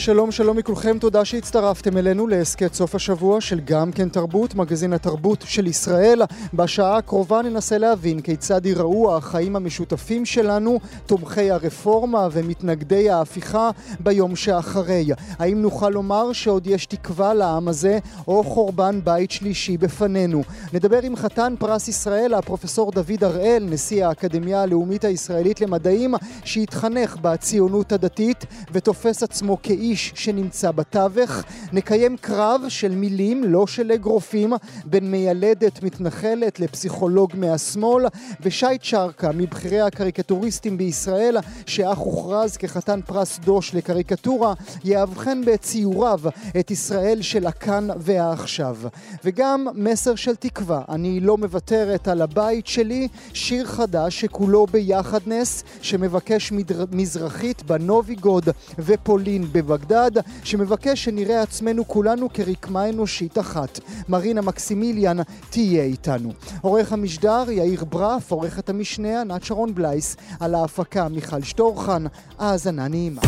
שלום שלום מכולכם, תודה שהצטרפתם אלינו להסכת סוף השבוע של גם כן תרבות, מגזין התרבות של ישראל. בשעה הקרובה ננסה להבין כיצד ייראו החיים המשותפים שלנו, תומכי הרפורמה ומתנגדי ההפיכה ביום שאחרי. האם נוכל לומר שעוד יש תקווה לעם הזה, או חורבן בית שלישי בפנינו? נדבר עם חתן פרס ישראל, הפרופסור דוד הראל, נשיא האקדמיה הלאומית הישראלית למדעים, שהתחנך בציונות הדתית ותופס עצמו כאיש איש שנמצא בתווך. נקיים קרב של מילים, לא של אגרופים, בין מיילדת מתנחלת לפסיכולוג מהשמאל, ושייט שרקה, מבכירי הקריקטוריסטים בישראל, שאך הוכרז כחתן פרס דוש לקריקטורה, יאבחן בציוריו את ישראל של הכאן והעכשיו. וגם מסר של תקווה, אני לא מוותרת על הבית שלי, שיר חדש שכולו ביחדנס, שמבקש מזרחית בנוביגוד ופולין בבגדד. בגדד, שמבקש שנראה עצמנו כולנו כרקמה אנושית אחת. מרינה מקסימיליאן תהיה איתנו. עורך המשדר יאיר ברף, עורכת המשנה ענת שרון בלייס, על ההפקה מיכל שטורחן, האזנה נעימה.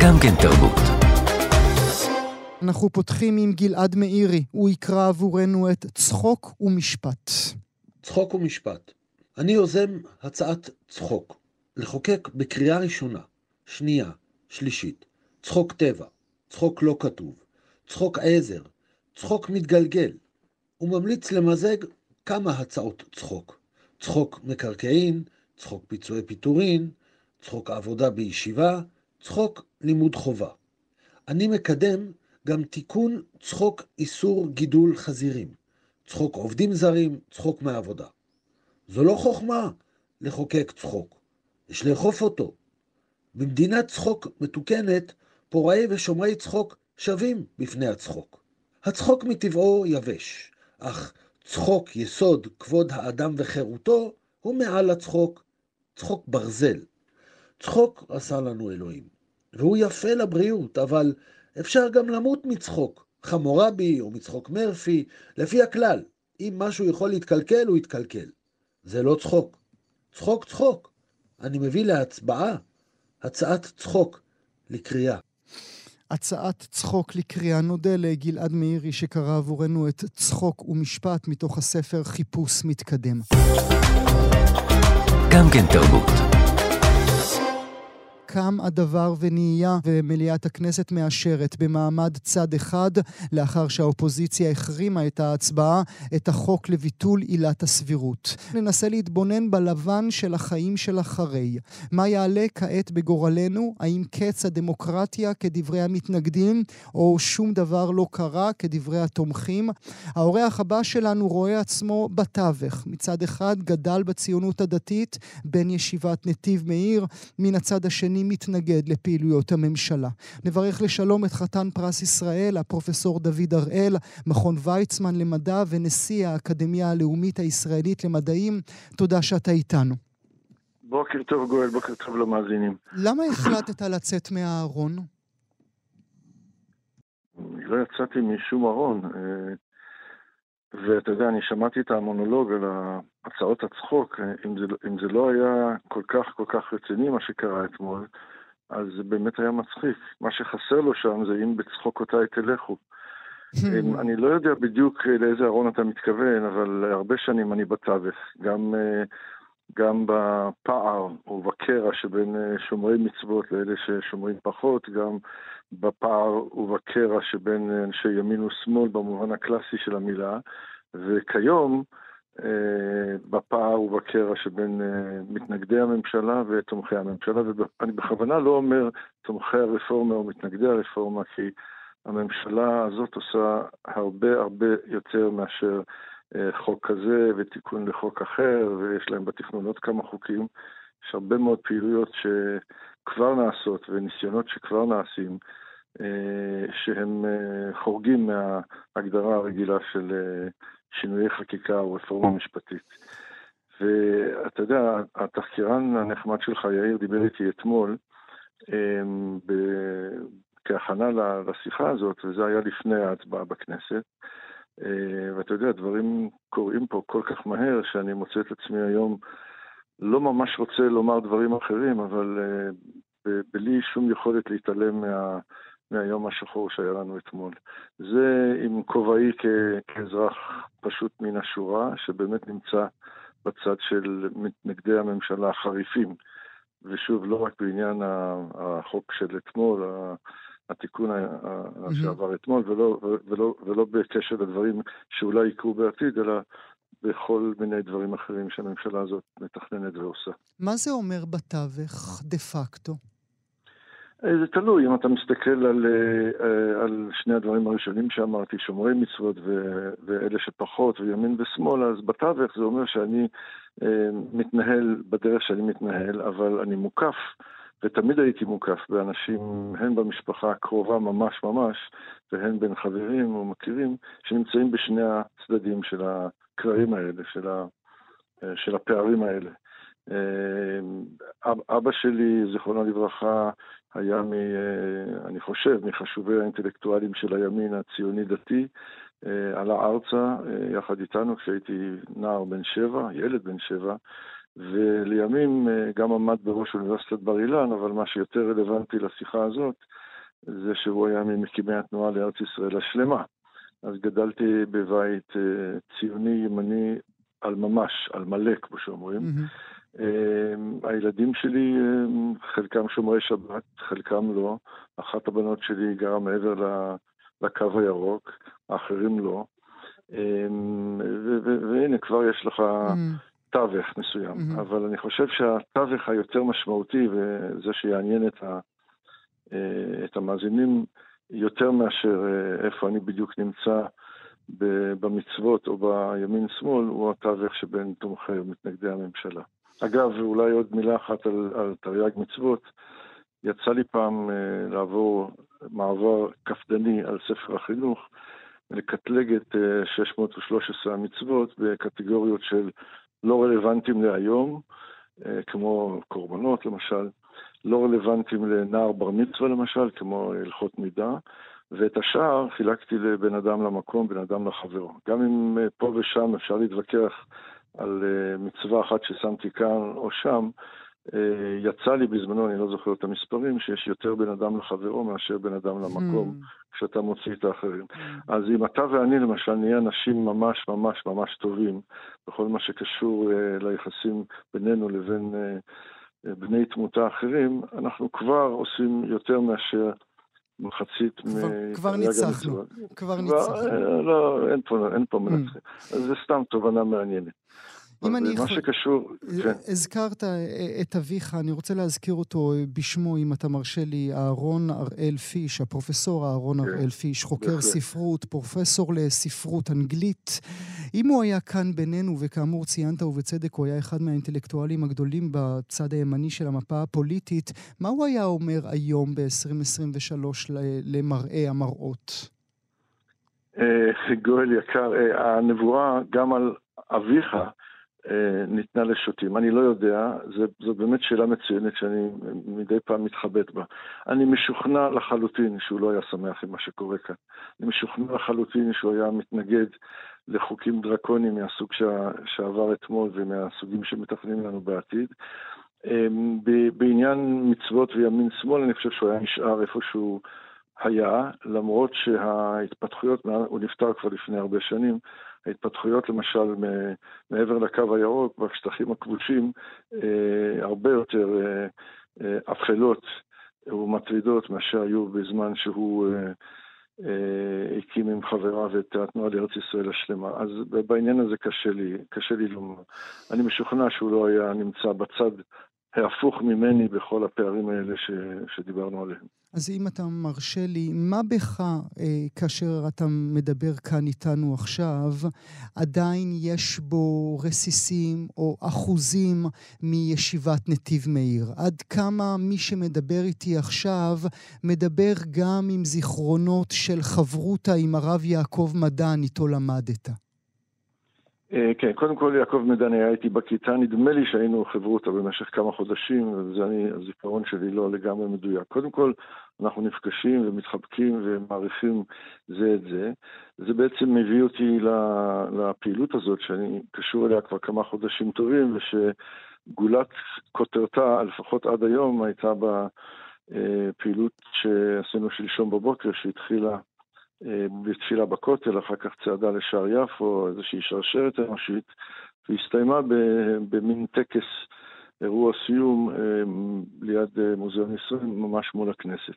גם כן תרבות. אנחנו פותחים עם גלעד מאירי, הוא יקרא עבורנו את צחוק ומשפט. צחוק ומשפט. אני יוזם הצעת צחוק, לחוקק בקריאה ראשונה, שנייה, שלישית, צחוק טבע, צחוק לא כתוב, צחוק עזר, צחוק מתגלגל. הוא ממליץ למזג כמה הצעות צחוק. צחוק מקרקעין, צחוק פיצויי פיטורין, צחוק עבודה בישיבה, צחוק לימוד חובה. אני מקדם גם תיקון צחוק איסור גידול חזירים, צחוק עובדים זרים, צחוק מעבודה. זו לא חוכמה לחוקק צחוק, יש לאכוף אותו. במדינת צחוק מתוקנת, פורעי ושומרי צחוק שווים בפני הצחוק. הצחוק מטבעו יבש, אך צחוק יסוד כבוד האדם וחירותו הוא מעל הצחוק, צחוק ברזל. צחוק עשה לנו אלוהים, והוא יפה לבריאות, אבל אפשר גם למות מצחוק, חמורבי או מצחוק מרפי, לפי הכלל, אם משהו יכול להתקלקל, הוא יתקלקל. זה לא צחוק. צחוק צחוק. אני מביא להצבעה הצעת צחוק לקריאה. הצעת צחוק לקריאה. נודה לגלעד מאירי שקרא עבורנו את צחוק ומשפט מתוך הספר חיפוש מתקדם. גם כן תרבות. קם הדבר ונהיה, ומליאת הכנסת מאשרת במעמד צד אחד, לאחר שהאופוזיציה החרימה את ההצבעה, את החוק לביטול עילת הסבירות. ננסה להתבונן בלבן של החיים של אחרי. מה יעלה כעת בגורלנו? האם קץ הדמוקרטיה כדברי המתנגדים, או שום דבר לא קרה כדברי התומכים? האורח הבא שלנו רואה עצמו בתווך. מצד אחד גדל בציונות הדתית, בן ישיבת נתיב מאיר, מן הצד השני אני מתנגד לפעילויות הממשלה. נברך לשלום את חתן פרס ישראל, הפרופסור דוד הראל, מכון ויצמן למדע ונשיא האקדמיה הלאומית הישראלית למדעים. תודה שאתה איתנו. בוקר טוב גואל, בוקר טוב למאזינים. למה החלטת לצאת מהארון? לא יצאתי משום ארון. אה, ואתה יודע, אני שמעתי את המונולוג על הצעות הצחוק, אם זה, אם זה לא היה כל כך כל כך רציני מה שקרה אתמול, אז זה באמת היה מצחיק. מה שחסר לו שם זה אם בצחוקותיי תלכו. אני לא יודע בדיוק לאיזה ארון אתה מתכוון, אבל הרבה שנים אני בתווך. גם, גם בפער ובקרע שבין שומרי מצוות לאלה ששומרים פחות, גם בפער ובקרע שבין אנשי ימין ושמאל במובן הקלאסי של המילה, וכיום אה, בפער ובקרע שבין אה, מתנגדי הממשלה ותומכי הממשלה, ואני בכוונה לא אומר תומכי הרפורמה או מתנגדי הרפורמה, כי הממשלה הזאת עושה הרבה הרבה יותר מאשר אה, חוק כזה ותיקון לחוק אחר, ויש להם בתכנון עוד כמה חוקים. יש הרבה מאוד פעילויות שכבר נעשות וניסיונות שכבר נעשים, שהם חורגים מההגדרה הרגילה של שינויי חקיקה או רפורמה משפטית. ואתה יודע, התחקירן הנחמד שלך, יאיר, דיבר איתי אתמול, ב... כהכנה לשיחה הזאת, וזה היה לפני ההצבעה בכנסת, ואתה יודע, דברים קורים פה כל כך מהר, שאני מוצא את עצמי היום לא ממש רוצה לומר דברים אחרים, אבל בלי שום יכולת להתעלם מה... מהיום השחור שהיה לנו אתמול. זה עם כובעי כאזרח פשוט מן השורה, שבאמת נמצא בצד של מתנגדי הממשלה החריפים. ושוב, לא רק בעניין החוק של אתמול, התיקון שעבר אתמול, ולא, ולא, ולא בקשר לדברים שאולי יקרו בעתיד, אלא בכל מיני דברים אחרים שהממשלה הזאת מתכננת ועושה. מה זה אומר בתווך, דה פקטו? אה, זה תלוי, אם אתה מסתכל על, אה, אה, על שני הדברים הראשונים שאמרתי, שומרי מצוות ו- ואלה שפחות, וימין ושמאל, אז בתווך זה אומר שאני מתנהל בדרך שאני מתנהל, אבל אני מוקף, ותמיד הייתי מוקף באנשים, הן במשפחה הקרובה ממש ממש, והן בין חברים או מכירים, שנמצאים בשני הצדדים של הקרעים האלה, של, ה- של הפערים האלה. אבא שלי, זיכרונו לברכה, היה, מ, אה, אני חושב, מחשובי האינטלקטואלים של הימין הציוני-דתי, אה, עלה ארצה אה, יחד איתנו כשהייתי נער בן שבע, ילד בן שבע, ולימים גם עמד בראש אוניברסיטת בר אילן, אבל מה שיותר רלוונטי לשיחה הזאת, זה שהוא היה ממקימי התנועה לארץ ישראל השלמה. אז גדלתי בבית ציוני ימני על ממש, על מלא, כמו שאומרים. Mm-hmm. הילדים שלי, אמ, חלקם שומרי שבת, חלקם לא. אחת הבנות שלי גרה מעבר לקו הירוק, האחרים לא. אמ, והנה, כבר יש לך mm. תווך מסוים. Mm-hmm. אבל אני חושב שהתווך היותר משמעותי, וזה שיעניין את, ה, אה, את המאזינים יותר מאשר אה, איפה אני בדיוק נמצא במצוות או בימין-שמאל, הוא התווך שבין תומכי ומתנגדי הממשלה. אגב, אולי עוד מילה אחת על, על תרי"ג מצוות. יצא לי פעם אה, לעבור מעבר קפדני על ספר החינוך, לקטלג את אה, 613 המצוות בקטגוריות של לא רלוונטיים להיום, אה, כמו קורבנות למשל, לא רלוונטיים לנער בר מצווה למשל, כמו הלכות מידה, ואת השאר חילקתי לבן אדם למקום, בן אדם לחברו. גם אם אה, פה ושם אפשר להתווכח על uh, מצווה אחת ששמתי כאן או שם, uh, יצא לי בזמנו, אני לא זוכר את המספרים, שיש יותר בן אדם לחברו מאשר בן אדם למקום, mm. כשאתה מוציא את האחרים. Mm. אז אם אתה ואני למשל נהיה אנשים ממש ממש ממש טובים בכל מה שקשור uh, ליחסים בינינו לבין uh, בני תמותה אחרים, אנחנו כבר עושים יותר מאשר מחצית מ... כבר ניצחנו, כבר ניצחנו. לא, אין פה, מנצחים. זה סתם תובנה מעניינת. אם אני יכול... מה שקשור, כן. הזכרת את אביך, אני רוצה להזכיר אותו בשמו, אם אתה מרשה לי, אהרון הראל פיש, הפרופסור אהרון כן. הראל פיש, חוקר. ספרות, פרופסור לספרות אנגלית. אם הוא היה כאן בינינו, וכאמור ציינת ובצדק, הוא היה אחד מהאינטלקטואלים הגדולים בצד הימני של המפה הפוליטית, מה הוא היה אומר היום ב-2023 למראה המראות? אה, גואל יקר, אה, הנבואה גם על אביך אה, ניתנה לשוטים. אני לא יודע, זו באמת שאלה מצוינת שאני מדי פעם מתחבט בה. אני משוכנע לחלוטין שהוא לא היה שמח עם מה שקורה כאן. אני משוכנע לחלוטין שהוא היה מתנגד לחוקים דרקוניים מהסוג שה, שעבר אתמול ומהסוגים שמתכננים לנו בעתיד. אה, בעניין מצוות וימין שמאל, אני חושב שהוא היה נשאר איפה שהוא היה, למרות שההתפתחויות, הוא נפטר כבר לפני הרבה שנים, ההתפתחויות למשל מעבר לקו הירוק, בשטחים הכבושים, אה, הרבה יותר אה, אה, אפלות ומטרידות מאשר היו בזמן שהוא הקים עם חבריו את התנועה לארץ ישראל השלמה. אז בעניין הזה קשה לי, קשה לי לומר. אני משוכנע שהוא לא היה נמצא בצד ההפוך ממני בכל הפערים האלה ש, שדיברנו עליהם. אז אם אתה מרשה לי, מה בך, אה, כאשר אתה מדבר כאן איתנו עכשיו, עדיין יש בו רסיסים או אחוזים מישיבת נתיב מאיר? עד כמה מי שמדבר איתי עכשיו מדבר גם עם זיכרונות של חברותה עם הרב יעקב מדן, איתו למדת? אה, כן, קודם כל יעקב מדן היה איתי בכיתה, נדמה לי שהיינו חברותא במשך כמה חודשים, וזה אני, הזיכרון שלי לא לגמרי מדויק. קודם כל, אנחנו נפגשים ומתחבקים ומעריכים זה את זה. זה בעצם מביא אותי לפעילות הזאת, שאני קשור אליה כבר כמה חודשים טובים, ושגולת כותרתה, לפחות עד היום, הייתה בפעילות שעשינו שלשום בבוקר, שהתחילה בתפילה בכותל, אחר כך צעדה לשער יפו, איזושהי שרשרת אנושית, והסתיימה במין טקס אירוע סיום אה, ליד אה, מוזיאון ישראל, ממש מול הכנסת.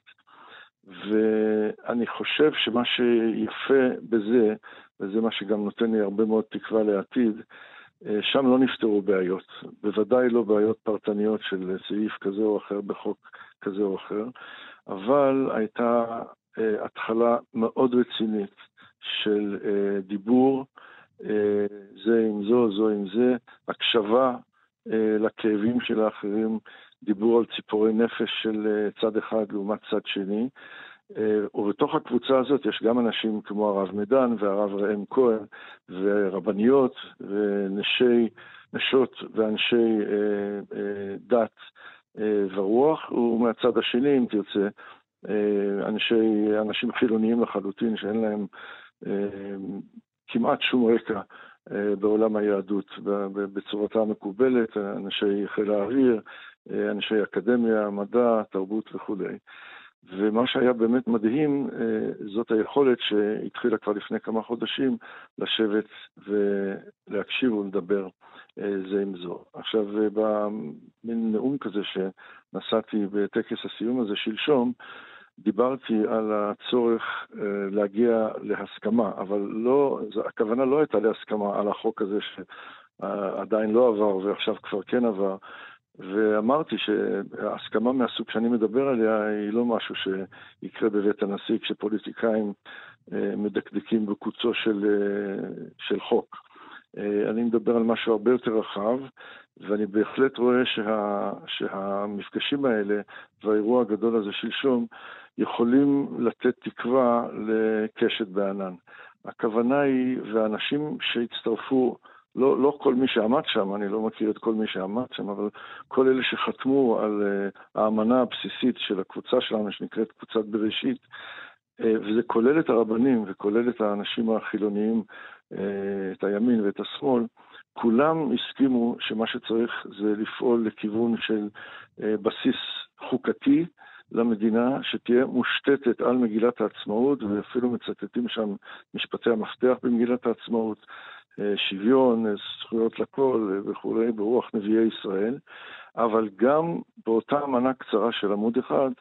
ואני חושב שמה שיפה בזה, וזה מה שגם נותן לי הרבה מאוד תקווה לעתיד, שם לא נפתרו בעיות. בוודאי לא בעיות פרטניות של סעיף כזה או אחר בחוק כזה או אחר, אבל הייתה אה, התחלה מאוד רצינית של אה, דיבור אה, זה עם זו, זו עם זה, הקשבה לכאבים של האחרים, דיבור על ציפורי נפש של צד אחד לעומת צד שני. ובתוך הקבוצה הזאת יש גם אנשים כמו הרב מדן והרב ראם כהן ורבניות ונשי, נשות ואנשי דת ורוח, ומהצד השני, אם תרצה, אה, אנשי, אנשים חילוניים לחלוטין, שאין להם אה, כמעט שום רקע אה, בעולם היהדות בצורתה המקובלת, אנשי חיל האוויר, אנשי אקדמיה, מדע, תרבות וכולי. ומה שהיה באמת מדהים, זאת היכולת שהתחילה כבר לפני כמה חודשים לשבת ולהקשיב ולדבר זה עם זו. עכשיו, במין נאום כזה שנשאתי בטקס הסיום הזה שלשום, דיברתי על הצורך uh, להגיע להסכמה, אבל לא, הכוונה לא הייתה להסכמה על החוק הזה שעדיין לא עבר ועכשיו כבר כן עבר, ואמרתי שההסכמה מהסוג שאני מדבר עליה היא לא משהו שיקרה בבית הנשיא כשפוליטיקאים uh, מדקדקים בקוצו של, uh, של חוק. אני מדבר על משהו הרבה יותר רחב, ואני בהחלט רואה שה, שהמפגשים האלה והאירוע הגדול הזה שלשום יכולים לתת תקווה לקשת בענן. הכוונה היא, והאנשים שהצטרפו, לא, לא כל מי שעמד שם, אני לא מכיר את כל מי שעמד שם, אבל כל אלה שחתמו על uh, האמנה הבסיסית של הקבוצה שלנו, שנקראת קבוצת בראשית, uh, וזה כולל את הרבנים וכולל את האנשים החילוניים, uh, את הימין ואת השמאל, כולם הסכימו שמה שצריך זה לפעול לכיוון של uh, בסיס חוקתי, למדינה שתהיה מושתתת על מגילת העצמאות, ואפילו מצטטים שם משפטי המפתח במגילת העצמאות, אה, שוויון, אה, זכויות לכל אה, וכולי, ברוח נביאי ישראל, אבל גם באותה אמנה קצרה של עמוד אחד,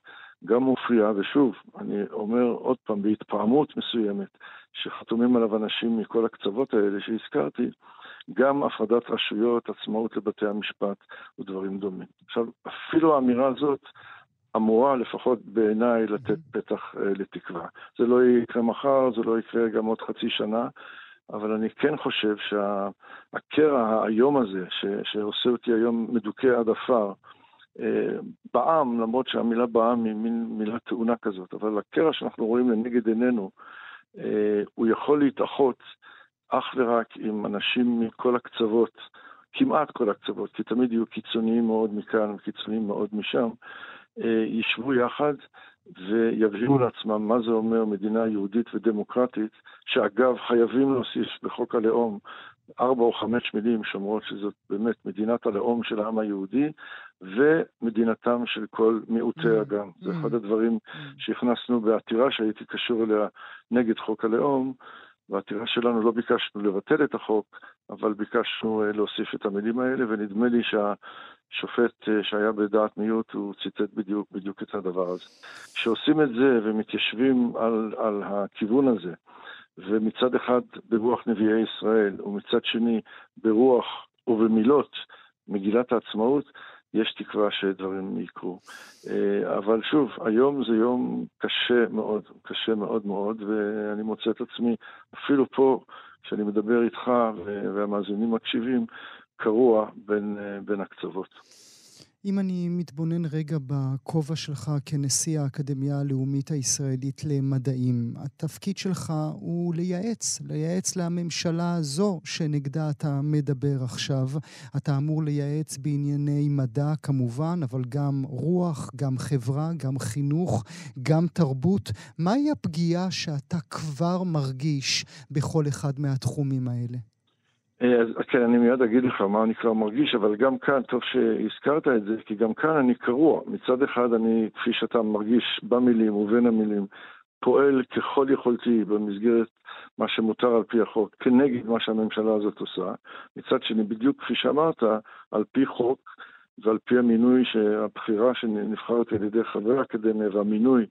גם מופיעה, ושוב, אני אומר עוד פעם, בהתפעמות מסוימת, שחתומים עליו אנשים מכל הקצוות האלה שהזכרתי, גם הפרדת רשויות, עצמאות לבתי המשפט ודברים דומים. עכשיו, אפילו האמירה הזאת אמורה, לפחות בעיניי, לתת פתח אה, לתקווה. זה לא יקרה מחר, זה לא יקרה גם עוד חצי שנה, אבל אני כן חושב שהקרע האיום הזה, ש, שעושה אותי היום מדוכא עד עפר, אה, בעם, למרות שהמילה בעם היא מין מילה טעונה כזאת, אבל הקרע שאנחנו רואים לנגד עינינו, אה, הוא יכול להתאחות אך ורק עם אנשים מכל הקצוות, כמעט כל הקצוות, כי תמיד יהיו קיצוניים מאוד מכאן וקיצוניים מאוד משם, ישבו יחד ויבהירו לעצמם מה זה אומר מדינה יהודית ודמוקרטית, שאגב חייבים להוסיף בחוק הלאום ארבע או חמש מילים שאומרות שזאת באמת מדינת הלאום של העם היהודי ומדינתם של כל מיעוטי mm. הגם. זה אחד mm. הדברים mm. שהכנסנו בעתירה שהייתי קשור אליה נגד חוק הלאום. בעתירה שלנו לא ביקשנו לבטל את החוק, אבל ביקשנו אה, להוסיף את המילים האלה, ונדמה לי שה, שופט אה, שהיה בדעת מיעוט, הוא ציטט בדיוק, בדיוק את הדבר הזה. כשעושים את זה ומתיישבים על, על הכיוון הזה, ומצד אחד ברוח נביאי ישראל, ומצד שני ברוח ובמילות מגילת העצמאות, יש תקווה שדברים יקרו. אה, אבל שוב, היום זה יום קשה מאוד, קשה מאוד מאוד, ואני מוצא את עצמי, אפילו פה, כשאני מדבר איתך והמאזינים מקשיבים, קרוע בין, אה, בין הקצוות. אם אני מתבונן רגע בכובע שלך כנשיא האקדמיה הלאומית הישראלית למדעים, התפקיד שלך הוא לייעץ, לייעץ לממשלה הזו שנגדה אתה מדבר עכשיו. אתה אמור לייעץ בענייני מדע כמובן, אבל גם רוח, גם חברה, גם חינוך, גם תרבות. מהי הפגיעה שאתה כבר מרגיש בכל אחד מהתחומים האלה? אה, אז כן, אני מיד אגיד לך מה אני כבר מרגיש, אבל גם כאן, טוב שהזכרת את זה, כי גם כאן אני קרוע. מצד אחד אני, כפי שאתה מרגיש במילים ובין המילים, פועל ככל יכולתי במסגרת מה שמותר על פי החוק, כנגד מה שהממשלה הזאת עושה. מצד שני, בדיוק כפי שאמרת, על פי חוק ועל פי המינוי, הבחירה שנבחרת על ידי חברי האקדמיה והמינוי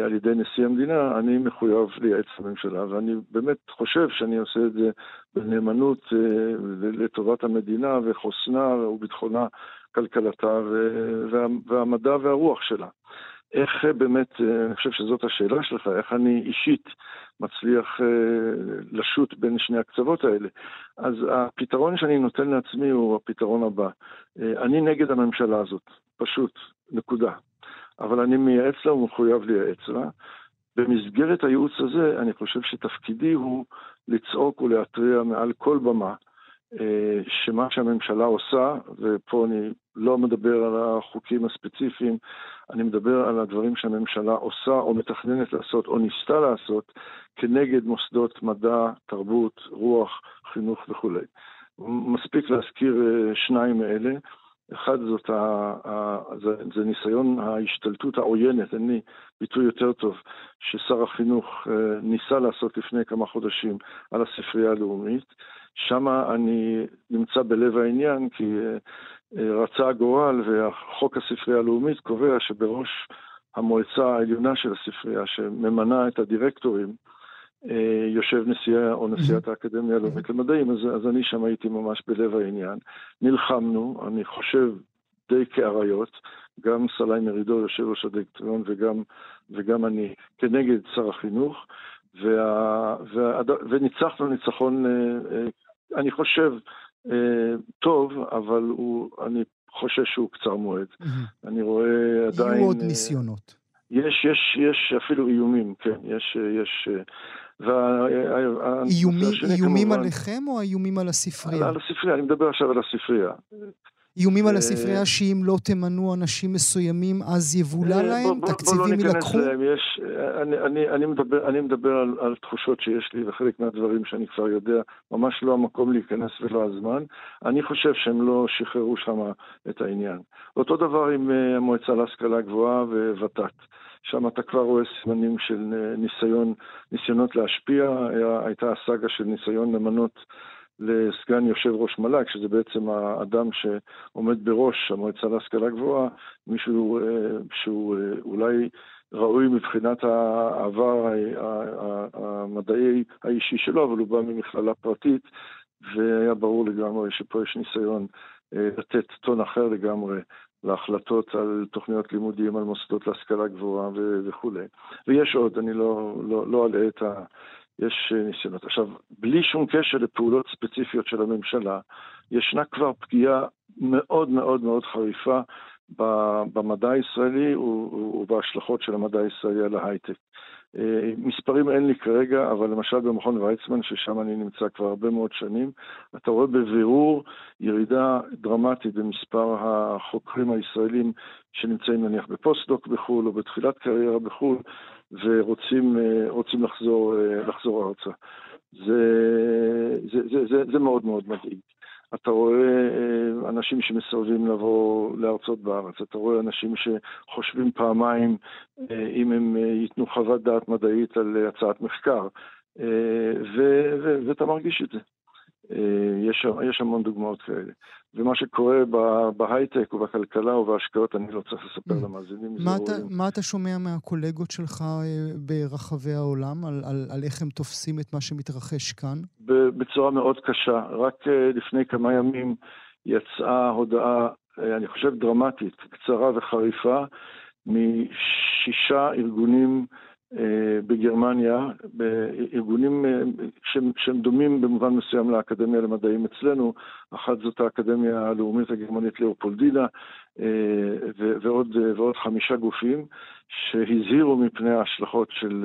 על ידי נשיא המדינה, אני מחויב לייעץ לממשלה, ואני באמת חושב שאני עושה את זה בנאמנות אה, לטובת המדינה וחוסנה וביטחונה, כלכלתה והמדע והרוח שלה. איך אה, באמת, אני חושב שזאת השאלה שלך, איך אני אישית מצליח לשוט בין שני הקצוות האלה. אז הפתרון שאני נותן לעצמי הוא הפתרון הבא. אני נגד הממשלה הזאת, פשוט, נקודה. אבל אני מייעץ לה ומחויב לייעץ לה. במסגרת הייעוץ הזה, אני חושב שתפקידי הוא לצעוק ולהתריע מעל כל במה אה, שמה שהממשלה עושה, ופה אני לא מדבר על החוקים הספציפיים, אני מדבר על הדברים שהממשלה עושה או מתכננת לעשות או ניסתה לעשות כנגד מוסדות מדע, תרבות, רוח, חינוך וכולי. מספיק להזכיר אה, שניים מאלה. אחד זאת ה, ה, זה, זה ניסיון ההשתלטות העוינת, אין לי ביטוי יותר טוב, ששר החינוך אה, ניסה לעשות לפני כמה חודשים על הספרייה הלאומית. שם אני נמצא בלב העניין, כי אה, אה, רצה הגורל והחוק הספרייה הלאומית קובע שבראש המועצה העליונה של הספרייה, שממנה את הדירקטורים, יושב נשיאה או נשיאת האקדמיה הלאומית למדעים, אז, אז אני שם הייתי ממש בלב העניין. נלחמנו, אני חושב די כאריות, גם סלי מרידור, יושב ראש הדירקטוריון, וגם, וגם אני, כנגד שר החינוך, וה, וה, וניצחנו ניצחון, אה, אה, אני חושב, טוב, אבל הוא, אני חושש שהוא קצר מועד. אני רואה עדיין... יהיו עוד ניסיונות. יש, יש, יש אפילו איומים, כן, יש, יש, איומים עליכם או איומים על הספרייה? על הספרייה, אני מדבר עכשיו על הספרייה. איומים על הספרייה שאם לא תמנו אנשים מסוימים אז יבולע אה, להם? תקציבים יילקחו? אני מדבר על תחושות שיש לי וחלק מהדברים שאני כבר יודע, ממש לא המקום להיכנס ולא הזמן. אני חושב שהם לא שחררו שם את העניין. אותו דבר עם אה, המועצה להשכלה גבוהה וות"ת. שם אתה כבר רואה סימנים של אה, ניסיון, ניסיונות להשפיע, הייתה הסאגה של ניסיון למנות לסגן יושב ראש מל"ג, שזה בעצם האדם שעומד בראש המועצה להשכלה גבוהה, מישהו אה, שהוא אה, אולי ראוי מבחינת העבר המדעי האישי שלו, אבל הוא בא ממכללה פרטית, והיה ברור לגמרי שפה יש ניסיון לתת טון אחר לגמרי להחלטות על תוכניות לימודים, על מוסדות להשכלה גבוהה וכולי. ויש עוד, אני לא, לא, לא אלאה את ה... יש ניסיונות. עכשיו, בלי שום קשר לפעולות ספציפיות של הממשלה, ישנה כבר פגיעה מאוד מאוד מאוד חריפה במדע הישראלי ובהשלכות של המדע הישראלי על ההייטק. אה, מספרים אין לי כרגע, אבל למשל במכון ויצמן, ששם אני נמצא כבר הרבה מאוד שנים, אתה רואה בבירור ירידה דרמטית במספר החוקרים הישראלים שנמצאים נניח בפוסט-דוק בחו"ל או בתחילת קריירה בחו"ל ורוצים אה, לחזור, אה, לחזור ארצה. זה, זה, זה, זה, זה מאוד מאוד מדאיג. אתה רואה אה, אנשים שמסרבים לבוא להרצות בארץ, אתה רואה אנשים שחושבים פעמיים אה, אם הם אה, ייתנו חוות דעת מדעית על הצעת מחקר, ואתה מרגיש את זה. יש, יש המון דוגמאות כאלה. ומה שקורה בהייטק ובכלכלה ובהשקעות, אני לא צריך לספר mm. למאזינים. מה, אתה, מה אתה שומע מהקולגות שלך אה, ברחבי העולם, על, על, על איך הם תופסים את מה שמתרחש כאן? בצורה מאוד קשה. רק אה, לפני כמה ימים יצאה הודעה, אה, אני חושב דרמטית, קצרה וחריפה, משישה ארגונים בגרמניה, בארגונים שהם, שהם דומים במובן מסוים לאקדמיה למדעים אצלנו, אחת זאת האקדמיה הלאומית הגרמנית לאופולדינה ועוד, ועוד חמישה גופים שהזהירו מפני ההשלכות של,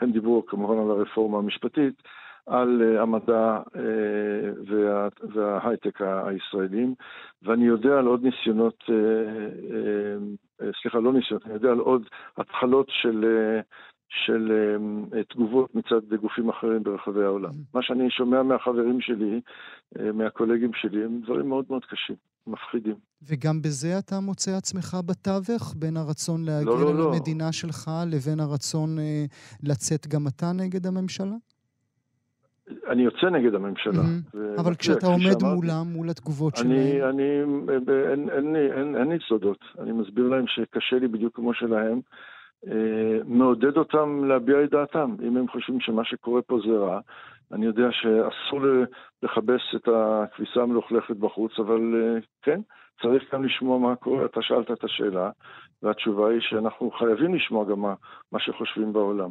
הם דיברו כמובן על הרפורמה המשפטית, על אה, המדע אה, וה, וההייטק הישראלים, ואני יודע על עוד ניסיונות, אה, סליחה, לא ניסיונות, אני יודע על עוד התחלות של, של תגובות מצד גופים אחרים ברחבי העולם. Mm-hmm. מה שאני שומע מהחברים שלי, מהקולגים שלי, הם דברים מאוד מאוד קשים. מפחידים. וגם בזה אתה מוצא עצמך בתווך, בין הרצון להגן לא, לא, על לא. המדינה שלך לבין הרצון אה, לצאת גם אתה נגד הממשלה? אני יוצא נגד הממשלה. Mm-hmm. אבל כשאתה עומד מולם, מול התגובות שלהם... אני, אני, אין, אין, אין, אין לי סודות. אני מסביר להם שקשה לי בדיוק כמו שלהם. אה, מעודד אותם להביע את דעתם. אם הם חושבים שמה שקורה פה זה רע, אני יודע שאסור לכבס את הכביסה המלוכלכת בחוץ, אבל אה, כן, צריך גם לשמוע מה קורה. אתה שאלת את השאלה, והתשובה היא שאנחנו חייבים לשמוע גם מה, מה שחושבים בעולם.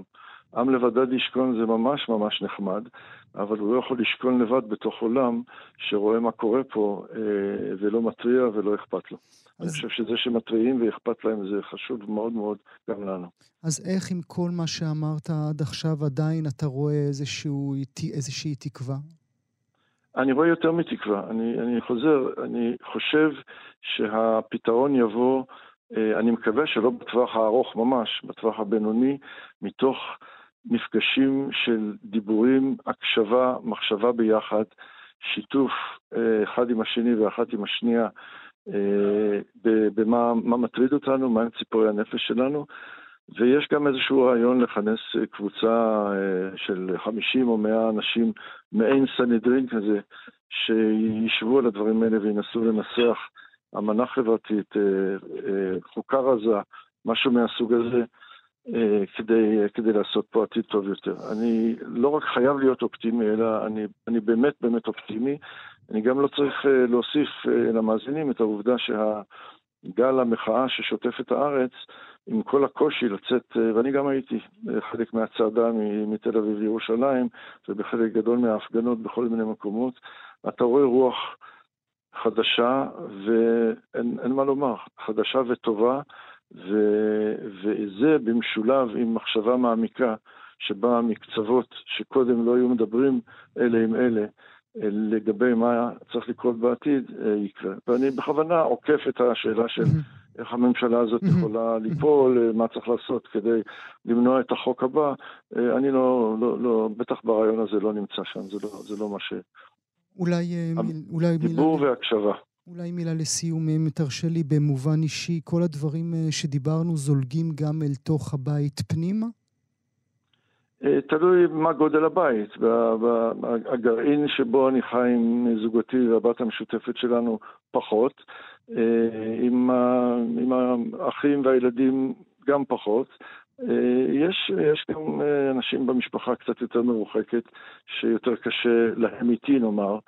עם לבדד ישכון זה ממש ממש נחמד, אבל הוא לא יכול לשכון לבד בתוך עולם שרואה מה קורה פה אה, ולא מתריע ולא אכפת לו. אז... אני חושב שזה שמתריעים ואכפת להם זה חשוב מאוד מאוד גם לנו. אז איך עם כל מה שאמרת עד עכשיו עדיין אתה רואה איזשהו, איזושהי תקווה? אני רואה יותר מתקווה. אני, אני חוזר, אני חושב שהפתרון יבוא, אה, אני מקווה שלא בטווח הארוך ממש, בטווח הבינוני, מתוך מפגשים של דיבורים, הקשבה, מחשבה ביחד, שיתוף אה, אחד עם השני ואחת עם השנייה אה, במה מטריד אותנו, מהם ציפורי הנפש שלנו, ויש גם איזשהו רעיון לכנס קבוצה אה, של 50 או 100 אנשים, מעין סנהדרין כזה, שישבו על הדברים האלה וינסו לנסח אמנה חברתית, חוקה רזה, משהו מהסוג הזה. אה, כדי, כדי לעשות פה עתיד טוב יותר. אני לא רק חייב להיות אופטימי, אלא אני, אני באמת באמת אופטימי. אני גם לא צריך אה, להוסיף אה, למאזינים את העובדה שהגל המחאה ששוטף את הארץ, עם כל הקושי לצאת, ואני גם הייתי חלק מהצעדה מתל אביב לירושלים, ובחלק גדול מההפגנות בכל מיני מקומות, אתה רואה רוח חדשה, ואין מה לומר, חדשה וטובה. ו, וזה במשולב עם מחשבה מעמיקה שבה מקצוות שקודם לא היו מדברים אלה עם אלה לגבי מה צריך לקרות בעתיד אה, יקרה. ואני בכוונה עוקף את השאלה של איך הממשלה הזאת יכולה ליפול, אה, מה צריך לעשות כדי למנוע את החוק הבא. אה, אני לא, לא, לא בטח ברעיון הזה לא נמצא שם, זה לא, זה לא מה ש... אולי, אולי דיבור מילה... והקשבה. אולי מילה לסיום, אם תרשה לי, במובן אישי, כל הדברים אה, שדיברנו זולגים גם אל תוך הבית פנימה? אה, תלוי מה גודל הבית. הגרעין שבו אני חי עם זוגתי והבת המשותפת שלנו פחות. אה, עם, עם האחים והילדים גם פחות. יש, יש גם אנשים במשפחה קצת יותר מרוחקת, שיותר קשה להם איתי נאמר,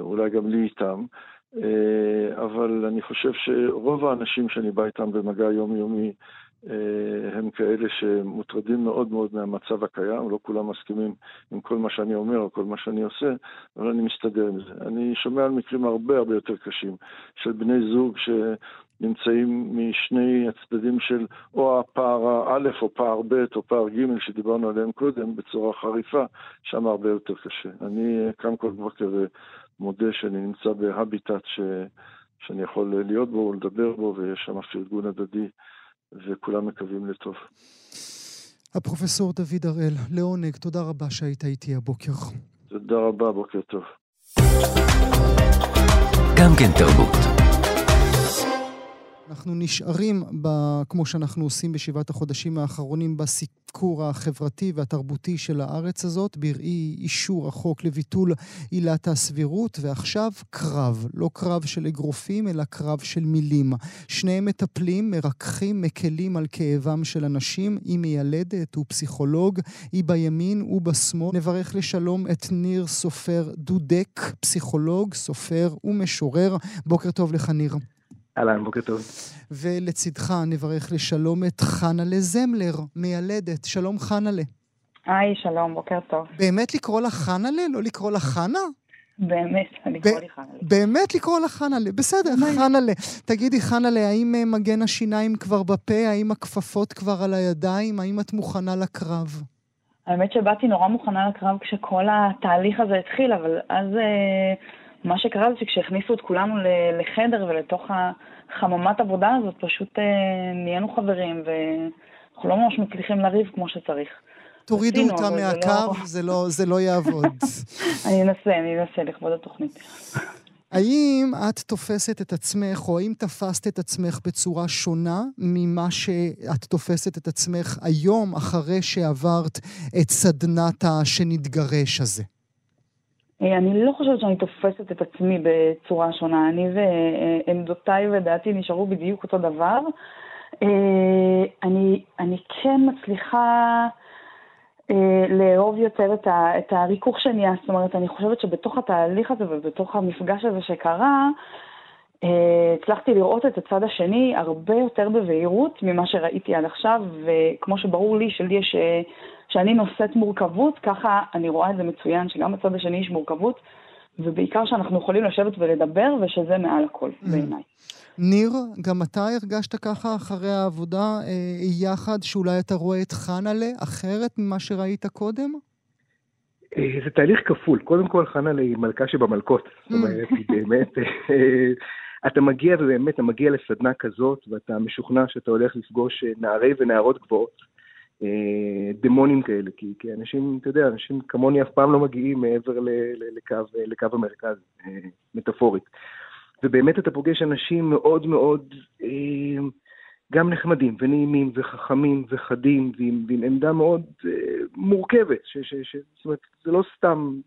אולי גם לי איתם. אה, אבל אני חושב שרוב האנשים שאני בא איתם במגע יומיומי אה, הם כאלה שמוטרדים מאוד מאוד מהמצב הקיים, לא כולם מסכימים עם כל מה שאני אומר או כל מה שאני עושה, אבל אני מסתדר עם זה. אני שומע על מקרים הרבה הרבה יותר קשים של בני זוג שנמצאים משני הצדדים של או הפער א' או פער ב' או פער ג' שדיברנו עליהם קודם בצורה חריפה, שם הרבה יותר קשה. אני קם כל בוקר מודה שאני נמצא בהביטט ש... שאני יכול להיות בו ולדבר בו, ויש שם פרגון הדדי, וכולם מקווים לטוב. הפרופסור דוד הראל, לעונג, תודה רבה שהיית איתי הבוקר. תודה רבה, בוקר טוב. גם כן תרבות. אנחנו נשארים, ב, כמו שאנחנו עושים בשבעת החודשים האחרונים, בסיקור החברתי והתרבותי של הארץ הזאת, בראי אישור החוק לביטול עילת הסבירות, ועכשיו קרב. לא קרב של אגרופים, אלא קרב של מילים. שניהם מטפלים, מרככים, מקלים על כאבם של אנשים. היא מיילדת, הוא פסיכולוג, היא בימין, הוא בשמאל. נברך לשלום את ניר סופר דודק, פסיכולוג, סופר ומשורר. בוקר טוב לך, ניר. אהלן, בוקר טוב. ולצידך נברך לשלום את חנלה זמלר, מיילדת. שלום חנלה. היי, שלום, בוקר טוב. באמת לקרוא לך חנלה? לא לקרוא לך חנה? באמת, לקרוא לי חנלה. באמת לקרוא לך חנלה, בסדר, חנלה. תגידי, חנלה, האם אה, מגן השיניים כבר בפה? האם הכפפות כבר על הידיים? האם את מוכנה לקרב? האמת שבאתי נורא מוכנה לקרב כשכל התהליך הזה התחיל, אבל אז אה, מה שקרה זה שכשהכניסו את כולנו לחדר ולתוך החממת עבודה הזאת, פשוט אה, נהיינו חברים, ואנחנו לא ממש מצליחים לריב כמו שצריך. תורידו אותה מהקו, זה לא, זה לא יעבוד. אני אנסה, אני אנסה לכבוד התוכנית. האם את תופסת את עצמך, או האם תפסת את עצמך בצורה שונה ממה שאת תופסת את עצמך היום, אחרי שעברת את סדנת השנתגרש הזה? אה, אני לא חושבת שאני תופסת את עצמי בצורה שונה. אני ועמדותיי ודעתי נשארו בדיוק אותו דבר. אה, אני, אני כן מצליחה... אה, לאהוב יותר את, ה, את הריכוך שנהיה. זאת אומרת, אני חושבת שבתוך התהליך הזה ובתוך המפגש הזה שקרה, הצלחתי לראות את הצד השני הרבה יותר בבהירות ממה שראיתי עד עכשיו, וכמו שברור לי שלי יש, שאני נושאת מורכבות, ככה אני רואה את זה מצוין, שגם בצד השני יש מורכבות, ובעיקר שאנחנו יכולים לשבת ולדבר, ושזה מעל הכל mm. בעיניי. ניר, גם אתה הרגשת ככה אחרי העבודה אה, יחד, שאולי אתה רואה את חנה'לה אחרת ממה שראית קודם? אה, זה תהליך כפול. קודם כל, חנה'לה היא מלכה שבמלכות. זאת אומרת, היא באמת... אה, אתה מגיע, ובאמת, אתה מגיע לסדנה כזאת, ואתה משוכנע שאתה הולך לפגוש אה, נערי ונערות גבוהות. דמונים כאלה, כי, כי אנשים, אתה יודע, אנשים כמוני אף פעם לא מגיעים מעבר לקו, לקו המרכז, מטאפורית. ובאמת אתה פוגש אנשים מאוד מאוד אה, גם נחמדים ונעימים וחכמים וחדים ועם, ועם עמדה מאוד אה, מורכבת, ש, ש, ש, זאת אומרת, זה לא סתם,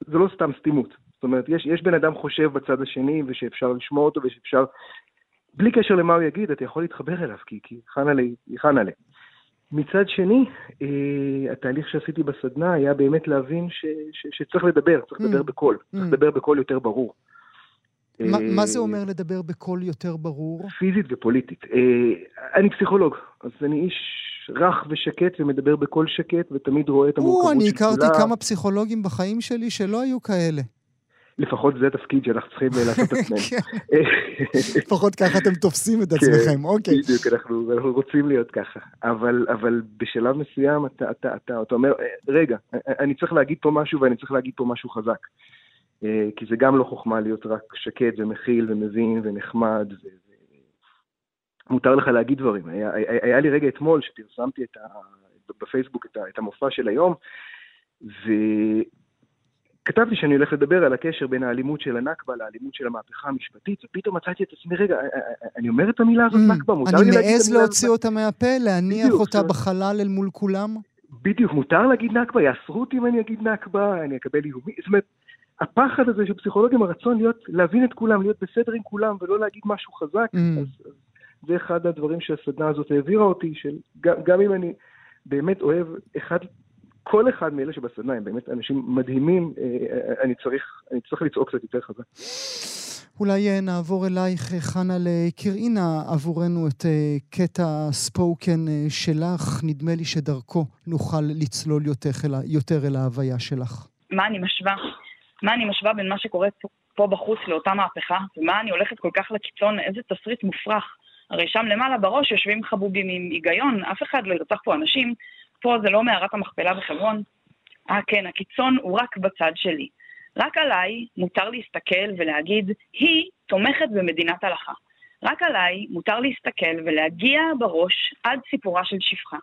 זה לא סתם סתימות. זאת אומרת, יש, יש בן אדם חושב בצד השני ושאפשר לשמוע אותו ושאפשר, בלי קשר למה הוא יגיד, אתה יכול להתחבר אליו, כי, חנה לי, חנה לי. מצד שני, אה, התהליך שעשיתי בסדנה היה באמת להבין ש, ש, שצריך לדבר, צריך לדבר mm. בקול, צריך mm. לדבר בקול יותר ברור. מה זה אומר לדבר בקול יותר ברור? פיזית ופוליטית. אה, אני פסיכולוג, אז אני איש רך ושקט ומדבר בקול שקט ותמיד רואה את המורכבות של כולה. אני הכרתי כמה פסיכולוגים בחיים שלי שלא היו כאלה. לפחות זה התפקיד שאנחנו צריכים אה, לעשות את עצמנו. כן. לפחות ככה אתם תופסים את עצמכם, אוקיי. בדיוק, אנחנו רוצים להיות ככה. אבל בשלב מסוים אתה אומר, אה, רגע, אני צריך להגיד פה משהו ואני צריך להגיד פה משהו חזק. אה, כי זה גם לא חוכמה להיות רק שקט ומכיל ומבין ונחמד. מותר לך להגיד דברים. היה, לי רגע אתמול שפרסמתי בפייסבוק את המופע של היום, וכתבתי שאני הולך לדבר על הקשר בין האלימות של הנכבה לאלימות של המהפכה המשפטית, ופתאום מצאתי את עצמי, רגע, אה, אה, אני אומר את המילה הזאת mm, נכבה, מותר לי להגיד את המילה הזאת? אני מעז להוציא אותה מהפה, להניח אותה בחלל אל מול כולם? בדיוק, מותר להגיד נכבה, יאסרו אותי אם אני אגיד נכבה, אני אקבל איומים, זאת אומרת... הפחד הזה של פסיכולוגים, הרצון להיות, להבין את כולם, להיות בסדר עם כולם ולא להגיד משהו חזק, mm. אז, זה אחד הדברים שהסדנה הזאת העבירה אותי, של גם אם אני באמת אוהב אחד, כל אחד מאלה שבסדנה הם באמת אנשים מדהימים, אה, אה, אני צריך, אני צריך לצעוק קצת יותר חזק. אולי אה, נעבור אלייך, חנה, לקראינה עבורנו את קטע ספוקן שלך. נדמה לי שדרכו נוכל לצלול יותר אל, יותר אל ההוויה שלך. מה אני משווה? מה אני משווה בין מה שקורה פה בחוץ לאותה מהפכה, ומה אני הולכת כל כך לקיצון, איזה תסריט מופרך. הרי שם למעלה בראש יושבים חבובים עם היגיון, אף אחד לא ירצח פה אנשים, פה זה לא מערת המכפלה בחברון. אה כן, הקיצון הוא רק בצד שלי. רק עליי מותר להסתכל ולהגיד, היא תומכת במדינת הלכה. רק עליי מותר להסתכל ולהגיע בראש עד סיפורה של שפחה.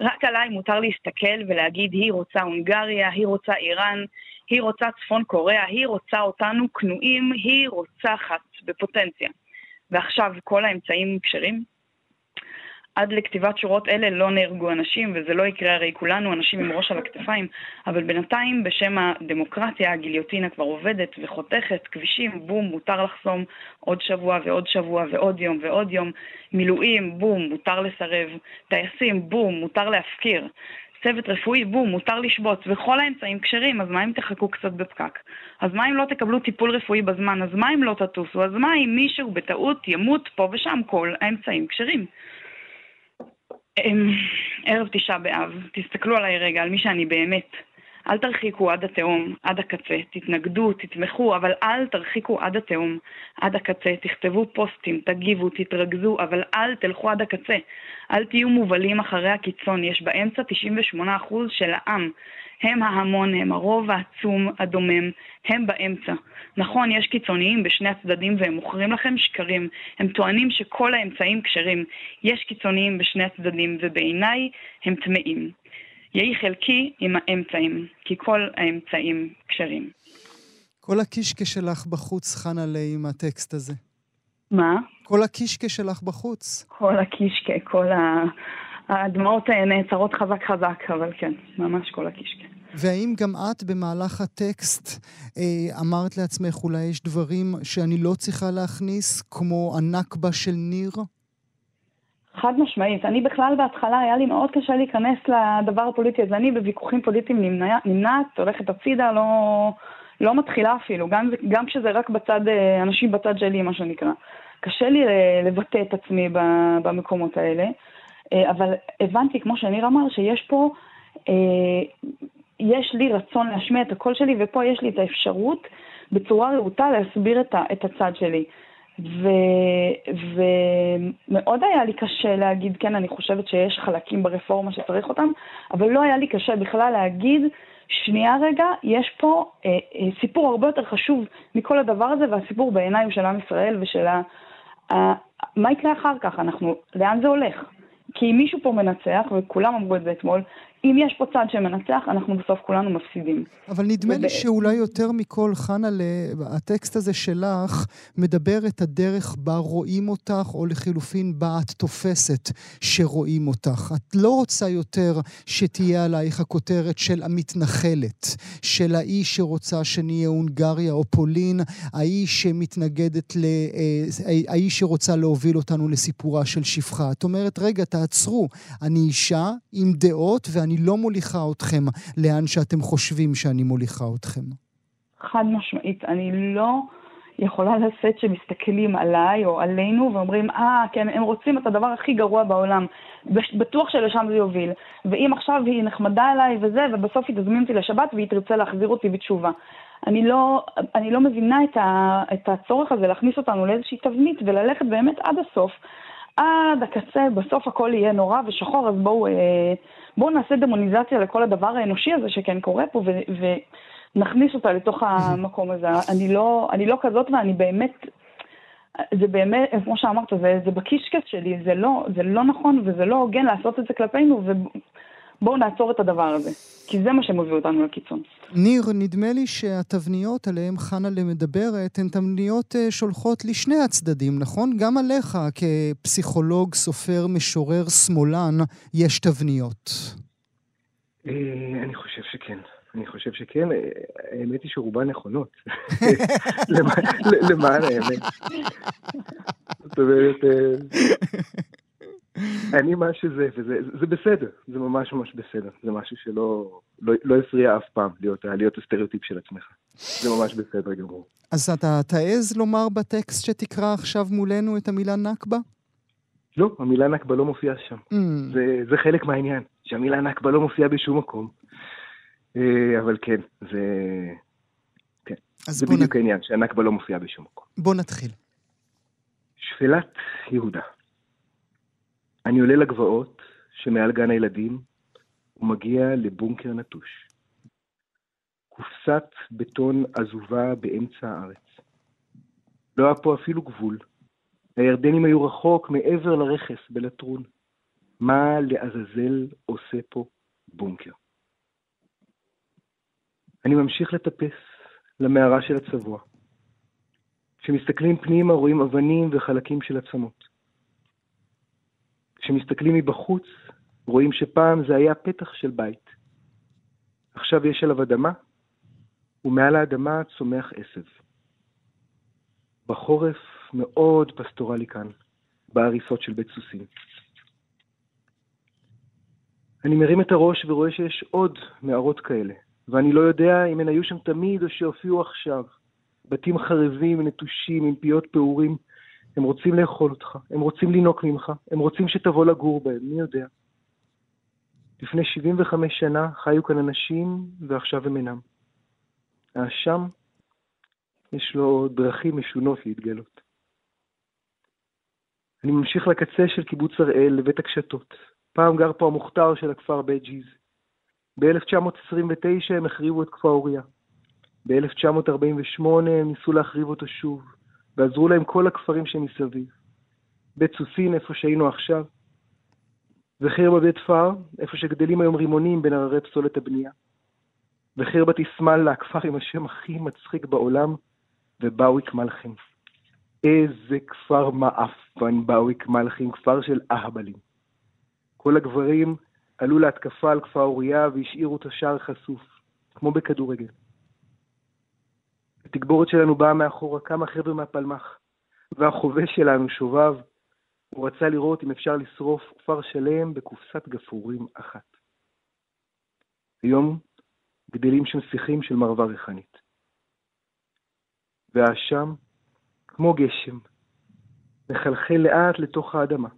רק עליי מותר להסתכל ולהגיד, היא רוצה הונגריה, היא רוצה איראן, היא רוצה צפון קוריאה, היא רוצה אותנו כנועים, היא רוצחת בפוטנציה. ועכשיו כל האמצעים כשרים? עד לכתיבת שורות אלה לא נהרגו אנשים, וזה לא יקרה, הרי כולנו אנשים עם ראש על הכתפיים, אבל בינתיים, בשם הדמוקרטיה, הגיליוטינה כבר עובדת וחותכת, כבישים, בום, מותר לחסום עוד שבוע ועוד שבוע ועוד יום ועוד יום, מילואים, בום, מותר לסרב, טייסים, בום, מותר להפקיר. צוות רפואי, בום, מותר לשבות, וכל האמצעים כשרים, אז מה אם תחכו קצת בפקק? אז מה אם לא תקבלו טיפול רפואי בזמן? אז מה אם לא תטוסו? אז מה אם מישהו בטעות ימות פה ושם? כל האמצעים כשרים. אמ, ערב תשעה באב, תסתכלו עליי רגע, על מי שאני באמת. אל תרחיקו עד התהום, עד הקצה, תתנגדו, תתמכו, אבל אל תרחיקו עד התהום, עד הקצה, תכתבו פוסטים, תגיבו, תתרכזו, אבל אל תלכו עד הקצה. אל תהיו מובלים אחרי הקיצון, יש באמצע 98% של העם. הם ההמון, הם הרוב העצום, הדומם, הם באמצע. נכון, יש קיצוניים בשני הצדדים והם מוכרים לכם שקרים. הם טוענים שכל האמצעים כשרים. יש קיצוניים בשני הצדדים, ובעיניי הם טמאים. יהי חלקי עם האמצעים, כי כל האמצעים כשרים. כל הקישקע שלך בחוץ, חנה לי, עם הטקסט הזה. מה? כל הקישקע שלך בחוץ. כל הקישקע, כל ה... הדמעות נעצרות חזק חזק, אבל כן, ממש כל הקישקע. והאם גם את במהלך הטקסט אה, אמרת לעצמך, אולי יש דברים שאני לא צריכה להכניס, כמו הנכבה של ניר? חד משמעית. אני בכלל בהתחלה, היה לי מאוד קשה להיכנס לדבר הפוליטי הזה. אני בוויכוחים פוליטיים נמנע, נמנעת, הולכת הצידה, לא, לא מתחילה אפילו, גם, גם כשזה רק בצד, אה, אנשים בצד שלי, מה שנקרא. קשה לי לבטא את עצמי במקומות האלה, אה, אבל הבנתי, כמו שניר אמר, שיש פה, אה, יש לי רצון להשמיע את הקול שלי, ופה יש לי את האפשרות בצורה רהוטה להסביר את, הצד שלי. ו, ומאוד היה לי קשה להגיד, כן, אני חושבת שיש חלקים ברפורמה שצריך אותם, אבל לא היה לי קשה בכלל להגיד, שנייה רגע, יש פה אה, אה, סיפור הרבה יותר חשוב מכל הדבר הזה, והסיפור בעיניי הוא של עם ישראל ושל ה... ה... מה יקרה אחר כך? אנחנו, לאן זה הולך? כי מישהו פה מנצח, וכולם אמרו את זה אתמול, אם יש פה צד שמנצח, אנחנו בסוף כולנו מפסידים. אבל נדמה לי שאולי יותר מכל, חנה, הטקסט הזה שלך מדבר את הדרך בה רואים אותך, או לחילופין בה את תופסת שרואים אותך. את לא רוצה יותר שתהיה עלייך הכותרת של המתנחלת, של האיש שרוצה שנהיה הונגריה או פולין, האיש שמתנגדת ל... אה, האיש שרוצה להוביל אותנו לסיפורה של שפחה. את אומרת, רגע, תעצרו, אני אישה עם דעות ואני... אני לא מוליכה אתכם לאן שאתם חושבים שאני מוליכה אתכם. חד משמעית, אני לא יכולה לשאת שמסתכלים עליי או עלינו ואומרים, אה, ah, כן, הם רוצים את הדבר הכי גרוע בעולם. בטוח שלשם זה יוביל. ואם עכשיו היא נחמדה אליי וזה, ובסוף היא תזמין אותי לשבת והיא תרצה להחזיר אותי בתשובה. אני לא, אני לא מבינה את, ה, את הצורך הזה להכניס אותנו לאיזושהי תבנית וללכת באמת עד הסוף. עד הקצה, בסוף הכל יהיה נורא ושחור, אז בואו, אה, בואו נעשה דמוניזציה לכל הדבר האנושי הזה שכן קורה פה, ו- ונכניס אותה לתוך המקום הזה. אני לא, אני לא כזאת ואני באמת, זה באמת, כמו שאמרת, זה, זה בקישקס שלי, זה לא, זה לא נכון וזה לא הוגן לעשות את זה כלפינו, בואו נעצור את הדבר הזה, כי זה מה שמוביל אותנו לקיצון. ניר, נדמה לי שהתבניות עליהן חנה למדברת הן תבניות אה, שולחות לשני הצדדים, נכון? גם עליך כפסיכולוג, סופר, משורר, שמאלן, יש תבניות. אה, אני חושב שכן. אני חושב שכן, האמת היא שרובן נכונות. למען האמת. זאת אומרת, אה, אני מה שזה, וזה זה בסדר, זה ממש ממש בסדר. זה משהו שלא לא, לא הפריע אף פעם להיות, להיות הסטריאוטיפ של עצמך. זה ממש בסדר גמור. אז אתה תעז לומר בטקסט שתקרא עכשיו מולנו את המילה נכבה? לא, המילה נכבה לא מופיעה שם. Mm. זה, זה חלק מהעניין, שהמילה נכבה לא מופיעה בשום מקום. אה, אבל כן, זה... כן. זה בדיוק נ... העניין, שהנכבה לא מופיעה בשום מקום. בוא נתחיל. שפלת יהודה. אני עולה לגבעות שמעל גן הילדים ומגיע לבונקר נטוש. קופסת בטון עזובה באמצע הארץ. לא היה פה אפילו גבול. הירדנים היו רחוק מעבר לרכס בלטרון. מה לעזאזל עושה פה בונקר? אני ממשיך לטפס למערה של הצבוע. כשמסתכלים פנימה רואים אבנים וחלקים של עצמות. כשמסתכלים מבחוץ, רואים שפעם זה היה פתח של בית. עכשיו יש עליו אדמה, ומעל האדמה צומח עשב. בחורף מאוד פסטורלי כאן, בהריסות של בית סוסים. אני מרים את הראש ורואה שיש עוד מערות כאלה, ואני לא יודע אם הן היו שם תמיד או שהופיעו עכשיו. בתים חרבים, נטושים, עם פיות פעורים. הם רוצים לאכול אותך, הם רוצים לינוק ממך, הם רוצים שתבוא לגור בהם, מי יודע. לפני 75 שנה חיו כאן אנשים, ועכשיו הם אינם. האשם, יש לו דרכים משונות להתגלות. אני ממשיך לקצה של קיבוץ הראל, לבית הקשתות. פעם גר פה המוכתר של הכפר בית ג'יז. ב-1929 הם החריבו את כפר אוריה. ב-1948 הם ניסו להחריב אותו שוב, ועזרו להם כל הכפרים שמסביב. בית סוסין, איפה שהיינו עכשיו, וחיר בבית פאר, איפה שגדלים היום רימונים בין הררי פסולת הבנייה. וחיר בתסמאלה, הכפר עם השם הכי מצחיק בעולם, ובאוויק מלכים. איזה כפר מעפן באוויק מלכים, כפר של אהבלים. כל הגברים עלו להתקפה על כפר אוריה והשאירו את השער חשוף, כמו בכדורגל. התגבורת שלנו באה מאחורה כמה חבר'ה מהפלמ"ח, והחובש שלנו, שובב, הוא רצה לראות אם אפשר לשרוף כפר שלם בקופסת גפרורים אחת. היום גדלים שם שיחים של מרווה ריחנית. והאשם, כמו גשם, מחלחל לאט לתוך האדמה,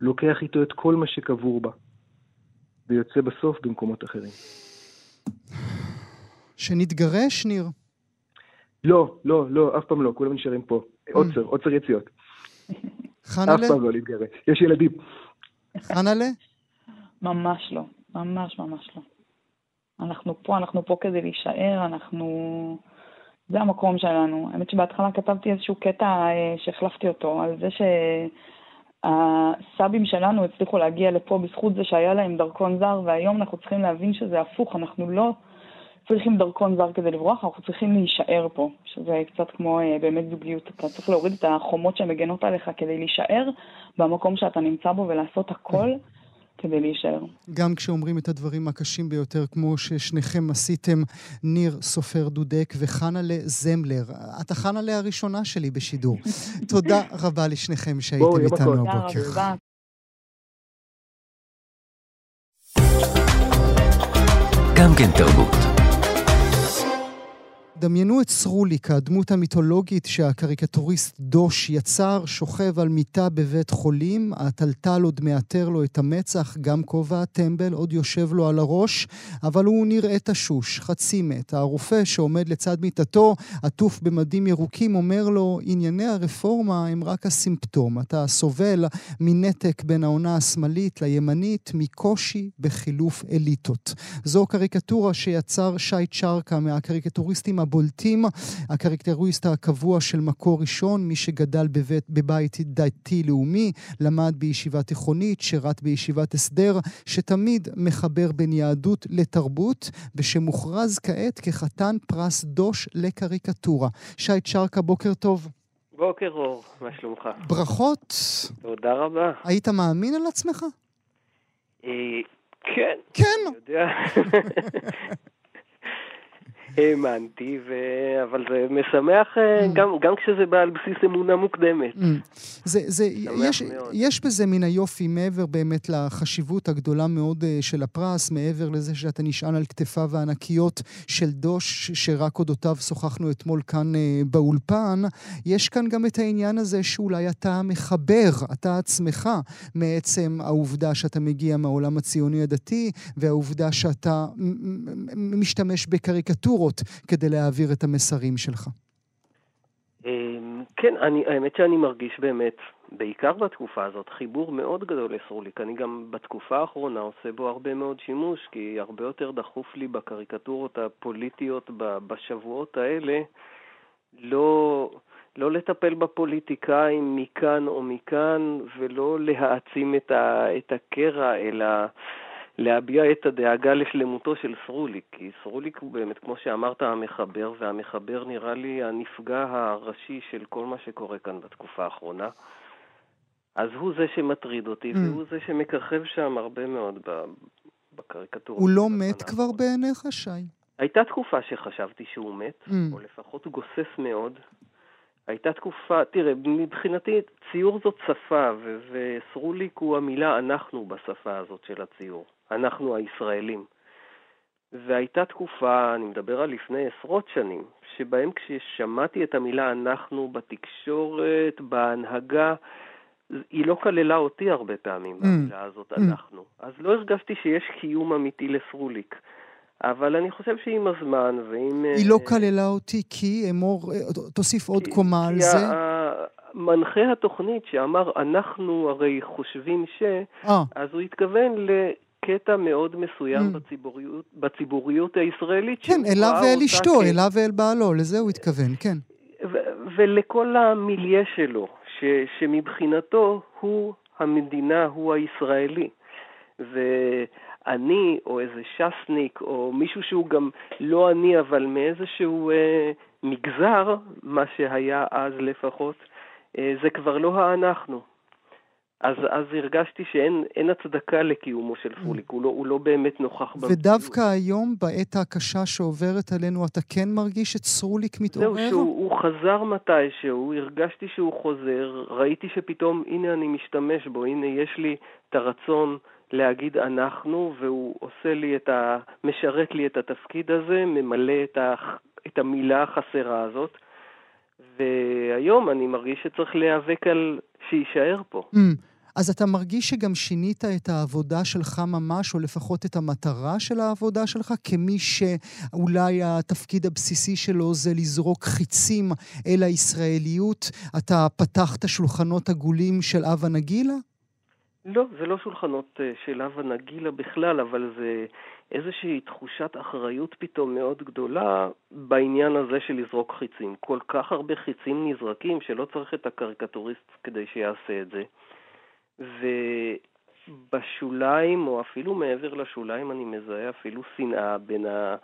לוקח איתו את כל מה שקבור בה, ויוצא בסוף במקומות אחרים. שנתגרש, ניר? לא, לא, לא, אף פעם לא, כולם נשארים פה. עוצר, עוצר יציאות. חנה'לה? אף פעם לא להתגרש. יש ילדים. חנה'לה? ממש לא, ממש ממש לא. אנחנו פה, אנחנו פה כדי להישאר, אנחנו... זה המקום שלנו. האמת שבהתחלה כתבתי איזשהו קטע אה, שהחלפתי אותו, על זה שהסבים שלנו הצליחו להגיע לפה בזכות זה שהיה להם דרכון זר, והיום אנחנו צריכים להבין שזה הפוך, אנחנו לא צריכים דרכון זר כדי לברוח, אנחנו צריכים להישאר פה, שזה קצת כמו אה, באמת זוגיות. אתה צריך להוריד את החומות שמגנות עליך כדי להישאר במקום שאתה נמצא בו ולעשות הכל. כדי להישאר. גם כשאומרים את הדברים הקשים ביותר, כמו ששניכם עשיתם, ניר סופר דודק וחנה'לה זמלר. את החנה'לה הראשונה שלי בשידור. תודה רבה לשניכם שהייתם איתנו הבוקר. תודה רבה. גם כן תרבות. דמיינו את סרוליק, הדמות המיתולוגית שהקריקטוריסט דוש יצר, שוכב על מיטה בבית חולים, התלתל עוד מעטר לו את המצח, גם כובע הטמבל עוד יושב לו על הראש, אבל הוא נראה תשוש, חצי מת. הרופא שעומד לצד מיטתו, עטוף במדים ירוקים, אומר לו, ענייני הרפורמה הם רק הסימפטום. אתה סובל מנתק בין העונה השמאלית לימנית, מקושי בחילוף אליטות. זו קריקטורה שיצר שי צ'רקה מהקריקטוריסטים הבולטים, הקרקטריסט הקבוע של מקור ראשון, מי שגדל בבית, בבית דתי-לאומי, למד בישיבה תיכונית, שירת בישיבת הסדר, שתמיד מחבר בין יהדות לתרבות, ושמוכרז כעת כחתן פרס דוש לקריקטורה. שי צ'רקה, בוקר טוב. בוקר אור, מה שלומך? ברכות. תודה רבה. היית מאמין על עצמך? אה, כן. כן. האמנתי, ו... אבל זה משמח אה, Mm. גם, גם כשזה בא על בסיס אמונה מוקדמת. Mm. זה, זה, יש, מאוד. יש בזה מן היופי, מעבר באמת לחשיבות הגדולה מאוד אה, של הפרס, מעבר לזה שאתה נשען על כתפיו הענקיות של דוש, שרק אודותיו שוחחנו אתמול כאן אה, באולפן, יש כאן גם את העניין הזה שאולי אתה מחבר, אתה עצמך, מעצם העובדה שאתה מגיע מהעולם הציוני הדתי, והעובדה שאתה מ- מ- בקריקטורות כדי להעביר את המסרים שלך. אמ, כן, אני, האמת שאני מרגיש באמת, בעיקר בתקופה הזאת, חיבור מאוד גדול לסרוליק. אני גם בתקופה האחרונה עושה בו הרבה מאוד שימוש, כי הרבה יותר דחוף לי בקריקטורות הפוליטיות בשבועות האלה, לא, לא לטפל בפוליטיקאים מכאן או מכאן, ולא להעצים את, ה, את הקרע, אלא להביע את הדאגה לשלמותו של סרוליק, כי סרוליק הוא באמת, כמו שאמרת, המחבר, והמחבר נראה לי הנפגע הראשי של כל מה שקורה כאן בתקופה האחרונה. אז הוא זה שמטריד אותי, Mm. והוא זה שמככב שם הרבה מאוד ב- בקריקטורות. הוא לא מת כבר. בעיניך, שי? הייתה תקופה שחשבתי שהוא מת, Mm. או לפחות הוא גוסס מאוד. הייתה תקופה, תראה, מבחינתי ציור זאת שפה, וסרוליק הוא המילה אנחנו בשפה הזאת של הציור, אנחנו הישראלים. והייתה תקופה, אני מדבר על לפני עשרות שנים, שבהם כששמעתי את המילה אנחנו בתקשורת, בהנהגה, היא לא כללה אותי הרבה פעמים, mm. המילה הזאת, mm. אנחנו. אז לא הרגשתי שיש קיום אמיתי לסרוליק. אבל אני חושב שעם הזמן ועם... היא לא אה, כללה אותי כי, אמור, אה, תוסיף עוד כי, קומה כי על זה. מנחה התוכנית שאמר, אנחנו הרי חושבים ש... 아. אה. אז הוא התכוון לקטע מאוד מסוים mm. בציבוריות, בציבוריות הישראלית. כן, אליו ואל אשתו, כ... אליו ואל בעלו, לזה הוא התכוון, כן. ולכל המיליה שלו, ש- שמבחינתו הוא המדינה, הוא הישראלי. ואני, או איזה ש"סניק, או מישהו שהוא גם לא אני, אבל מאיזשהו אה, מגזר, מה שהיה אז לפחות, אה, זה כבר לא האנחנו. אז, אז הרגשתי שאין הצדקה לקיומו של פוליק, הוא לא, הוא לא באמת נוכח במציאות. ודווקא היום, בעת הקשה שעוברת עלינו, אתה כן מרגיש את סרוליק מתעורר? זהו, שהוא חזר מתישהו, הרגשתי שהוא חוזר, ראיתי שפתאום, הנה אני משתמש בו, הנה יש לי את הרצון להגיד אנחנו, והוא עושה לי את ה... משרת לי את התפקיד הזה, ממלא את, ה... את המילה החסרה הזאת. והיום אני מרגיש שצריך להיאבק על שיישאר פה. Mm. אז אתה מרגיש שגם שינית את העבודה שלך ממש, או לפחות את המטרה של העבודה שלך, כמי שאולי התפקיד הבסיסי שלו זה לזרוק חיצים אל הישראליות? אתה פתחת שולחנות עגולים של אבה נגילה? לא, זה לא שולחנות אה, של אבה נגילה בכלל, אבל זה איזושהי תחושת אחריות פתאום מאוד גדולה בעניין הזה של לזרוק חיצים. כל כך הרבה חיצים נזרקים שלא צריך את הקריקטוריסט כדי שיעשה את זה. ובשוליים, או אפילו מעבר לשוליים, אני מזהה אפילו שנאה בין, ה...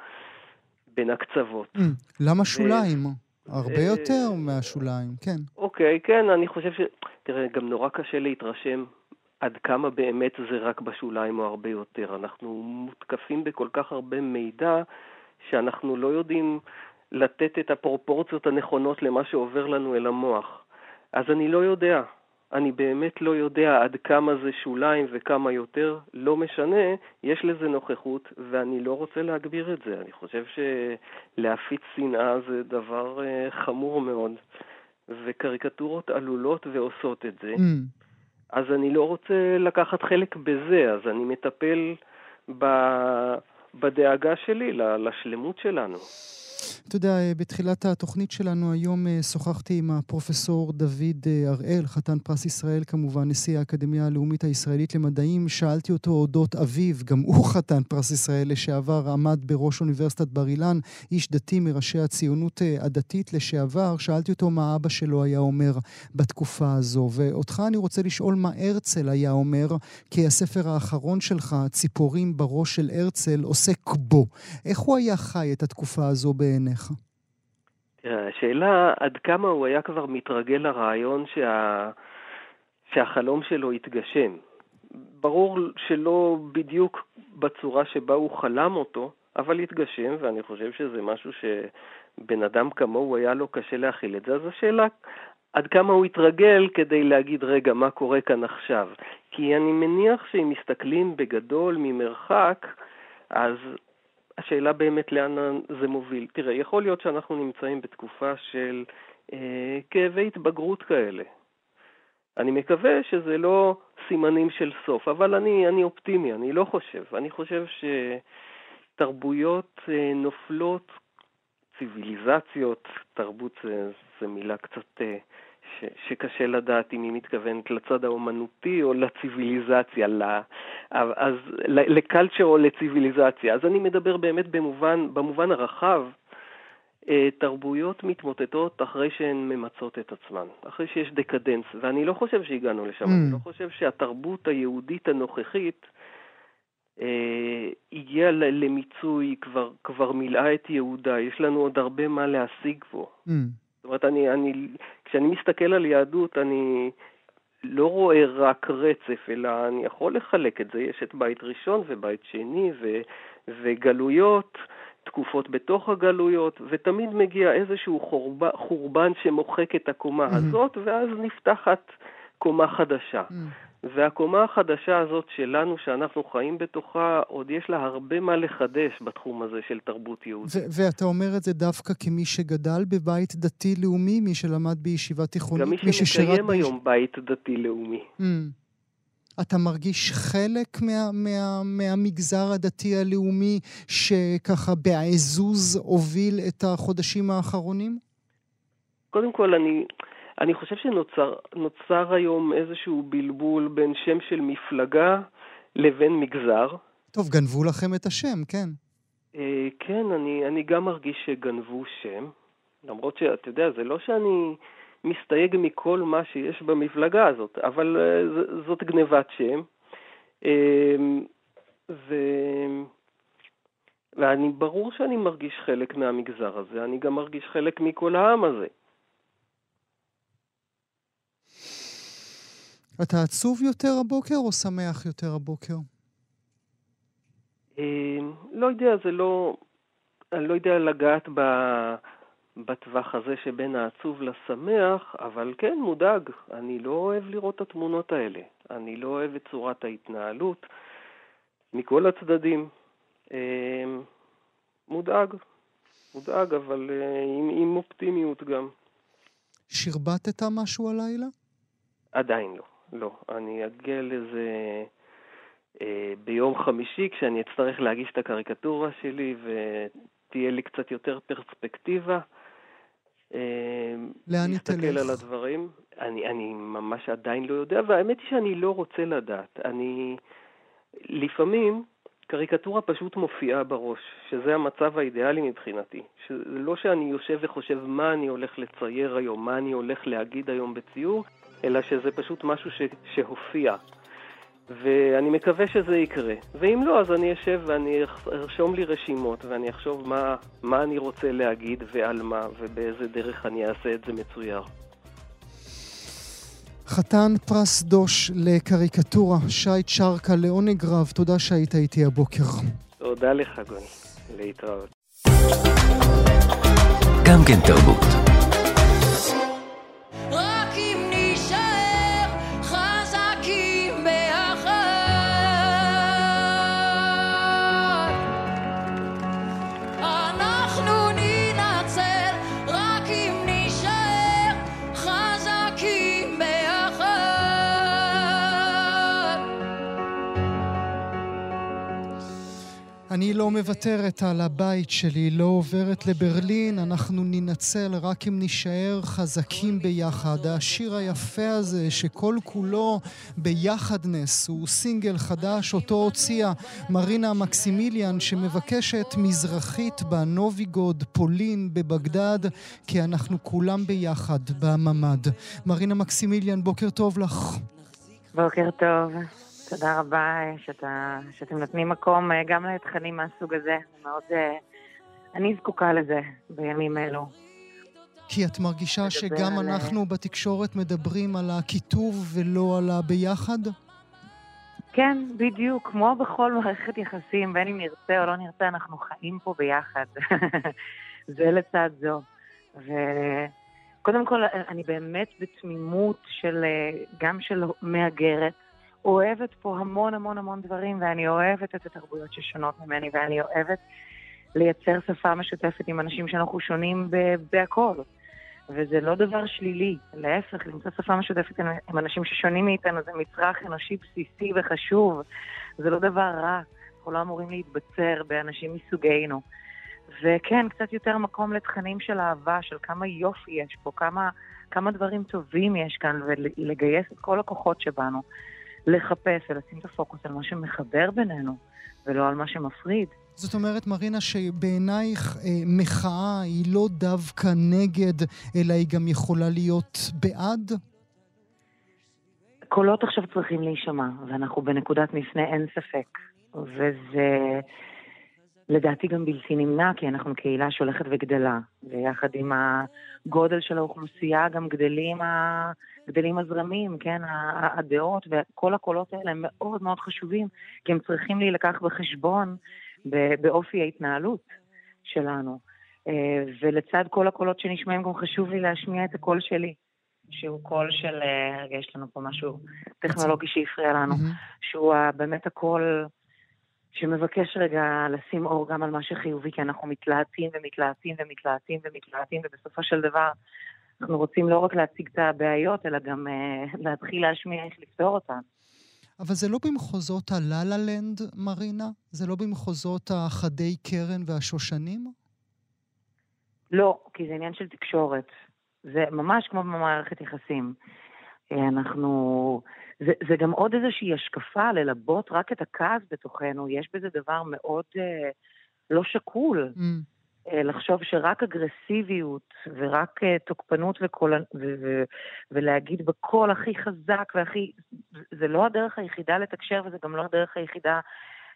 בין הקצוות. Mm, למה שוליים? הרבה אה, יותר מהשוליים, כן. אוקיי, כן, אני חושב ש... תראה, גם נורא קשה להתרשם עד כמה באמת זה רק בשוליים או הרבה יותר. אנחנו מותקפים בכל כך הרבה מידע, שאנחנו לא יודעים לתת את הפרופורציות הנכונות למה שעובר לנו אל המוח. אז אני לא יודע. אני באמת לא יודע עד כמה זה שוליים וכמה יותר, לא משנה, יש לזה נוכחות ואני לא רוצה להגביר את זה. אני חושב שלהפיץ שנאה זה דבר uh, חמור מאוד, וקריקטורות עלולות ועושות את זה. Mm. אז אני לא רוצה לקחת חלק בזה, אז אני מטפל ב... בדאגה שלי לשלמות שלנו. אתה יודע, בתחילת התוכנית שלנו היום אה, שוחחתי עם הפרופסור דוד אה, הראל, חתן פרס ישראל כמובן, נשיא האקדמיה הלאומית הישראלית למדעים. שאלתי אותו אודות אביו, גם הוא חתן פרס ישראל לשעבר, עמד בראש אוניברסיטת בר אילן, איש דתי מראשי הציונות אה, הדתית לשעבר. שאלתי אותו מה אבא שלו היה אומר בתקופה הזו. ואותך אני רוצה לשאול מה הרצל היה אומר, כי הספר האחרון שלך, ציפורים בראש של הרצל, עוסק בו. איך הוא היה חי את התקופה הזו בעיניך? השאלה עד כמה הוא היה כבר מתרגל לרעיון שה... שהחלום שלו יתגשם. ברור שלא בדיוק בצורה שבה הוא חלם אותו, אבל יתגשם, ואני חושב שזה משהו שבן אדם כמוהו היה לו קשה להכיל את זה. אז השאלה עד כמה הוא התרגל כדי להגיד, רגע, מה קורה כאן עכשיו? כי אני מניח שאם מסתכלים בגדול ממרחק, אז השאלה באמת לאן זה מוביל. תראה, יכול להיות שאנחנו נמצאים בתקופה של אה, כאבי התבגרות כאלה. אני מקווה שזה לא סימנים של סוף, אבל אני, אני אופטימי, אני לא חושב. אני חושב שתרבויות אה, נופלות, ציוויליזציות, תרבות זה, זה מילה קצת... אה, ש, שקשה לדעת אם היא מתכוונת לצד האומנותי או לציוויליזציה, ל, אז לקלצ'ר או לציוויליזציה. אז אני מדבר באמת במובן, במובן הרחב, אה, תרבויות מתמוטטות אחרי שהן ממצות את עצמן, אחרי שיש דקדנס, ואני לא חושב שהגענו לשם, mm. אני לא חושב שהתרבות היהודית הנוכחית אה, הגיעה למיצוי, כבר, כבר מילאה את יהודה, יש לנו עוד הרבה מה להשיג פה. Mm. אומרת, אני, אני, כשאני מסתכל על יהדות, אני לא רואה רק רצף, אלא אני יכול לחלק את זה. יש את בית ראשון ובית שני ו, וגלויות, תקופות בתוך הגלויות, ותמיד מגיע איזשהו חורבן, חורבן שמוחק את הקומה mm-hmm. הזאת, ואז נפתחת קומה חדשה. Mm-hmm. והקומה החדשה הזאת שלנו, שאנחנו חיים בתוכה, עוד יש לה הרבה מה לחדש בתחום הזה של תרבות יהודית. ואתה אומר את זה דווקא כמי שגדל בבית דתי-לאומי, מי שלמד בישיבה תיכונית, מי, מי שמקיים היום בית דתי-לאומי. Mm-hmm. אתה מרגיש חלק מה, מה, מהמגזר הדתי הלאומי שככה בעזוז הוביל את החודשים האחרונים? קודם כל, אני, אני חושב שנוצר היום איזשהו בלבול בין שם של מפלגה לבין מגזר. טוב, גנבו לכם את השם, כן. אה, כן, אני, אני גם מרגיש שגנבו שם. למרות שאתה יודע, זה לא שאני מסתייג מכל מה שיש במפלגה הזאת, אבל uh, זאת גנבת שם. Uh, ו... ואני, ברור שאני מרגיש חלק מהמגזר הזה, אני גם מרגיש חלק מכל העם הזה. אתה עצוב יותר הבוקר או שמח יותר הבוקר? אה, לא יודע, זה לא... אני לא יודע לגעת ב... בטווח הזה שבין העצוב לשמח, אבל כן, מודאג. אני לא אוהב לראות את התמונות האלה. אני לא אוהב את צורת ההתנהלות מכל הצדדים. אמ, מודאג, מודאג, אבל אה, עם, עם אופטימיות גם. שרבטת משהו הלילה? עדיין לא, לא. אני אגיע לזה אה, ביום חמישי, כשאני אצטרך להגיש את הקריקטורה שלי ותהיה לי קצת יותר פרספקטיבה. אמ, לאן היא תלך? להסתכל על הדברים. אני, אני ממש עדיין לא יודע, והאמת היא שאני לא רוצה לדעת. אני... לפעמים קריקטורה פשוט מופיעה בראש, שזה המצב האידיאלי מבחינתי. לא שאני יושב וחושב מה אני הולך לצייר היום, מה אני הולך להגיד היום בציור, אלא שזה פשוט משהו ש... שהופיע. ואני מקווה שזה יקרה. ואם לא, אז אני אשב ואני ארשום לי רשימות ואני אחשוב מה, מה אני רוצה להגיד ועל מה ובאיזה דרך אני אעשה את זה מצויר. חתן פרס דוש לקריקטורה, שי צ'רקה לעונג רב, תודה שהיית איתי הבוקר. תודה לך, גוני. להתראות. גם כן תרבות. אני לא מוותרת על הבית שלי, לא עוברת לברלין, אנחנו ננצל רק אם נישאר חזקים ביחד. השיר היפה הזה, שכל כולו ביחדנס, הוא סינגל חדש, אותו הוציאה מרינה מקסימיליאן, שמבקשת מזרחית בנוביגוד, פולין, בבגדד, כי אנחנו כולם ביחד בממ"ד. מרינה מקסימיליאן, בוקר טוב לך. בוקר טוב. תודה רבה שאתה, שאתם נותנים מקום אה, גם לתכנים מהסוג הזה. מאוד... אה, אני זקוקה לזה בימים אלו. כי את מרגישה שגם על... אנחנו בתקשורת מדברים על הקיטוב ולא על הביחד? כן, בדיוק. כמו בכל מערכת יחסים, בין אם נרצה או לא נרצה, אנחנו חיים פה ביחד. זה לצד זו. וקודם כל, אני באמת בתמימות של, אה, גם של מהגרת, אוהבת פה המון המון המון דברים, ואני אוהבת את התרבויות ששונות ממני, ואני אוהבת לייצר שפה משותפת עם אנשים שאנחנו שונים בהכל. וזה לא דבר שלילי, להפך, למצוא שפה משותפת עם אנשים ששונים מאיתנו זה מצרך אנושי בסיסי וחשוב. זה לא דבר רע, אנחנו לא אמורים להתבצר באנשים מסוגנו. וכן, קצת יותר מקום לתכנים של אהבה, של כמה יופי יש פה, כמה, כמה דברים טובים יש כאן, ולגייס את כל הכוחות שבנו. לחפש ולשים את הפוקוס על מה שמחבר בינינו, ולא על מה שמפריד. זאת אומרת, מרינה, שבעינייך אה, מחאה היא לא דווקא נגד, אלא היא גם יכולה להיות בעד? קולות עכשיו צריכים להישמע, ואנחנו בנקודת מפנה, אין ספק. וזה לדעתי גם בלתי נמנע, כי אנחנו קהילה שהולכת וגדלה, ויחד עם הגודל של האוכלוסייה גם גדלים, ה... גדלים הזרמים, כן, הדעות, וכל הקולות האלה הם מאוד מאוד חשובים, כי הם צריכים להילקח בחשבון באופי ההתנהלות שלנו. אה, ולצד כל הקולות שנשמעים, גם חשוב לי להשמיע את הקול שלי, שהוא קול של, אה, רגע, יש לנו פה משהו טכנולוגי שהפריע לנו, שהוא באמת הקול שמבקש רגע לשים אור גם על מה שחיובי, כי אנחנו מתלהטים ומתלהטים ומתלהטים ומתלהטים, ובסופו של דבר אנחנו רוצים לא רק להציג את הבעיות, אלא גם uh, להתחיל להשמיע איך לפתור אותן. אבל זה לא במחוזות הלה-לה לנד, מרינה? זה לא במחוזות החדי קרן והשושנים? לא, כי זה עניין של תקשורת. זה ממש כמו במערכת יחסים. אה, אנחנו... זה, זה גם עוד איזושהי השקפה ללבות רק את הכעס בתוכנו. יש בזה דבר מאוד אה, לא שקול. Mm. אה, לחשוב שרק אגרסיביות ורק אה, תוקפנות וקול, ו, ו, ולהגיד בקול הכי חזק והכי... זה לא הדרך היחידה לתקשר וזה גם לא הדרך היחידה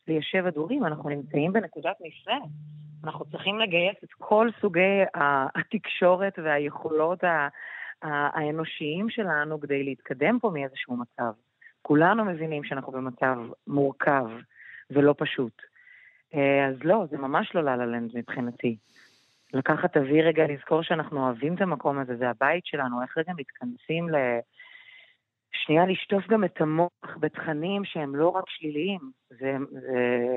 ליישב הדורים. אנחנו נמצאים בנקודת מפנה. אנחנו צריכים לגייס את כל סוגי התקשורת והיכולות האנושיים שלנו כדי להתקדם פה מאיזשהו מצב. כולנו מבינים שאנחנו במצב מורכב ולא פשוט. אה, אז לא, זה ממש לא לה לנד מבחינתי. לקחת אוויר רגע, לזכור שאנחנו אוהבים את המקום הזה, זה הבית שלנו, איך רגע מתכנסים ל... שנייה, לשטוף גם את המוח בתכנים שהם לא רק שליליים. זה, זה,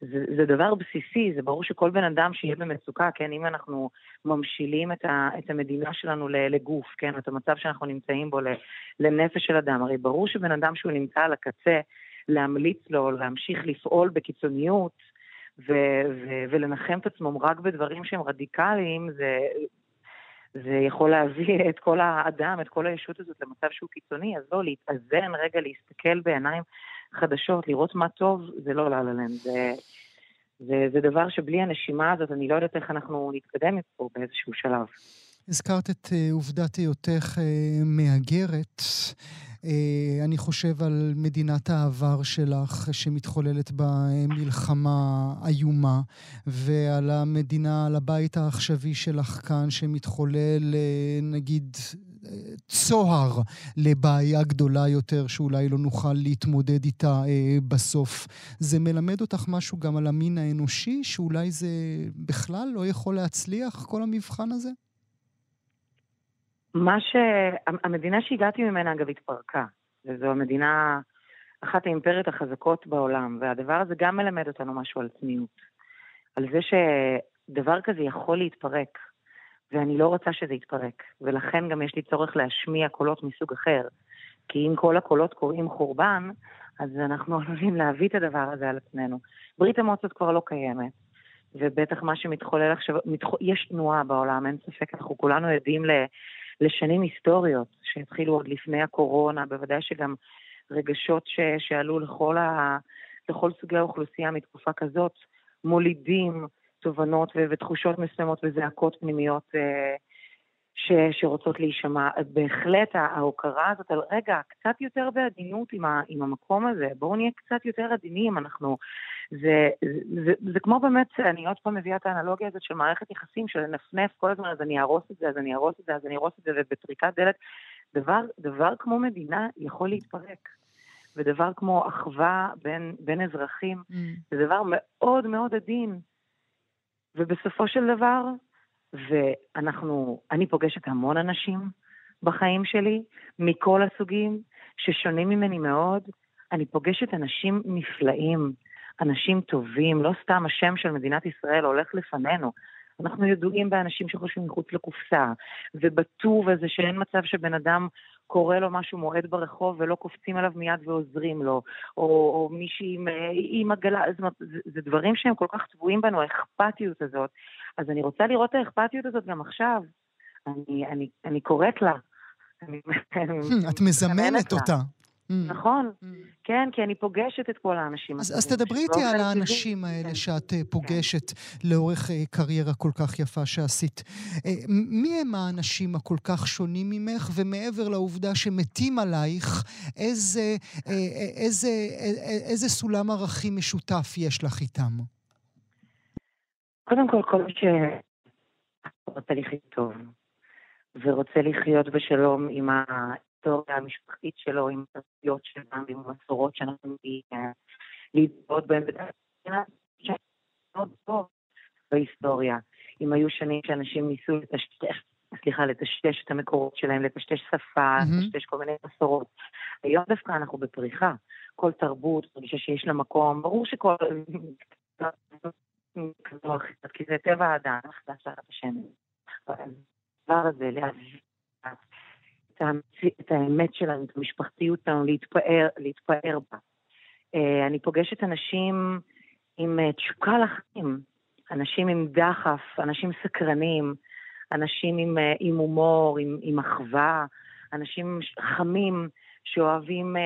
זה, זה דבר בסיסי, זה ברור שכל בן אדם שיהיה במצוקה, כן, אם אנחנו ממשילים את, ה, את המדינה שלנו לגוף, כן, את המצב שאנחנו נמצאים בו לנפש של אדם, הרי ברור שבן אדם שהוא נמצא על הקצה, להמליץ לו להמשיך לפעול בקיצוניות ו- ו- ולנחם את עצמם רק בדברים שהם רדיקליים, זה, זה יכול להביא את כל האדם, את כל הישות הזאת למצב שהוא קיצוני, אז לא, להתאזן רגע, להסתכל בעיניים חדשות, לראות מה טוב, זה לא לה להם, זה, זה, זה דבר שבלי הנשימה הזאת, אני לא יודעת איך אנחנו נתקדם מפה באיזשהו שלב. הזכרת את אה, עובדת היותך אה, מהגרת. אה, אני חושב על מדינת העבר שלך, שמתחוללת בה מלחמה איומה, ועל המדינה, על הבית העכשווי שלך כאן, שמתחולל, נגיד, צוהר לבעיה גדולה יותר שאולי לא נוכל להתמודד איתה אה, בסוף. זה מלמד אותך משהו גם על המין האנושי, שאולי זה בכלל לא יכול להצליח, כל המבחן הזה? מה ש... המדינה שהגעתי ממנה, אגב, התפרקה. וזו המדינה, אחת האימפריות החזקות בעולם, והדבר הזה גם מלמד אותנו משהו על צניעות. על זה שדבר כזה יכול להתפרק, ואני לא רוצה שזה יתפרק. ולכן גם יש לי צורך להשמיע קולות מסוג אחר. כי אם כל הקולות קוראים חורבן, אז אנחנו עלולים להביא את הדבר הזה על עצמנו. ברית המועצות כבר לא קיימת. ובטח מה שמתחולל עכשיו, מתח... יש תנועה בעולם, אין ספק, אנחנו כולנו עדים. לשנים היסטוריות שהתחילו עוד לפני הקורונה, בוודאי שגם רגשות ש, שעלו לכל, ה, לכל סוגי האוכלוסייה מתקופה כזאת, מולידים תובנות ו, ותחושות מסוימות וזעקות פנימיות אה, ש, שרוצות להישמע. בהחלט ההוקרה הזאת על רגע, קצת יותר בעדינות עם, ה, עם המקום הזה, בואו נהיה קצת יותר עדינים, אנחנו... זה, זה, זה, זה כמו באמת, אני עוד פעם מביאה את האנלוגיה הזאת של מערכת יחסים, של לנפנף כל הזמן, אז אני אהרוס את זה, אז אני אהרוס את זה, אז אני אהרוס את זה, ובטריקת דלת, דבר, דבר כמו מדינה יכול להתפרק. ודבר כמו אחווה בין, בין אזרחים, mm. זה דבר מאוד מאוד עדין. ובסופו של דבר, ואנחנו, אני פוגשת המון אנשים בחיים שלי, מכל הסוגים, ששונים ממני מאוד. אני פוגשת אנשים נפלאים, אנשים טובים, לא סתם השם של מדינת ישראל הולך לפנינו. אנחנו ידועים באנשים שחושבים מחוץ לקופסה, ובטוב הזה שאין מצב שבן אדם קורה לו משהו מועד ברחוב ולא קופצים עליו מיד ועוזרים לו, או, או מישהי עם, עם עגלה, זאת אומרת, זה, זה דברים שהם כל כך טבועים בנו, האכפתיות הזאת. אז אני רוצה לראות את האכפתיות הזאת גם עכשיו. אני, אני, אני קוראת לה. את מזמנת אותה. Mm. נכון, mm. כן, כי אני פוגשת את כל האנשים. אז, תדברי איתי על האנשים האלה כן. שאת אה, פוגשת כן. לאורך אה, קריירה כל כך יפה שעשית. אה, מי הם האנשים הכל כך שונים ממך, ומעבר לעובדה שמתים עלייך, איזה, איזה, איזה, איזה סולם ערכים משותף יש לך איתם? קודם כל, כל מי שרוצה לחיות טוב, ורוצה לחיות בשלום עם. ההיסטוריה המשפחתית שלו, עם התרבויות שלנו, עם המסורות שאנחנו להתגאות בהן. בהיסטוריה. אם היו שנים שאנשים ניסו לטשטש, סליחה, לטשטש את המקורות שלהם, לטשטש שפה. לטשטש כל מיני מסורות. היום דווקא אנחנו בפריחה. כל תרבות, מרגישה שיש לה מקום, ברור שכל... כי זה טבע האדם, חדש תחת השמש. הדבר הזה, להביא את האמת שלנו, את המשפחתיות שלנו, להתפאר, להתפאר בה. אה, אני פוגשת אנשים עם אה, תשוקה לחיים, אנשים עם דחף, אנשים סקרנים, אנשים עם, אה, עם הומור, עם, עם אחווה, אנשים חמים שאוהבים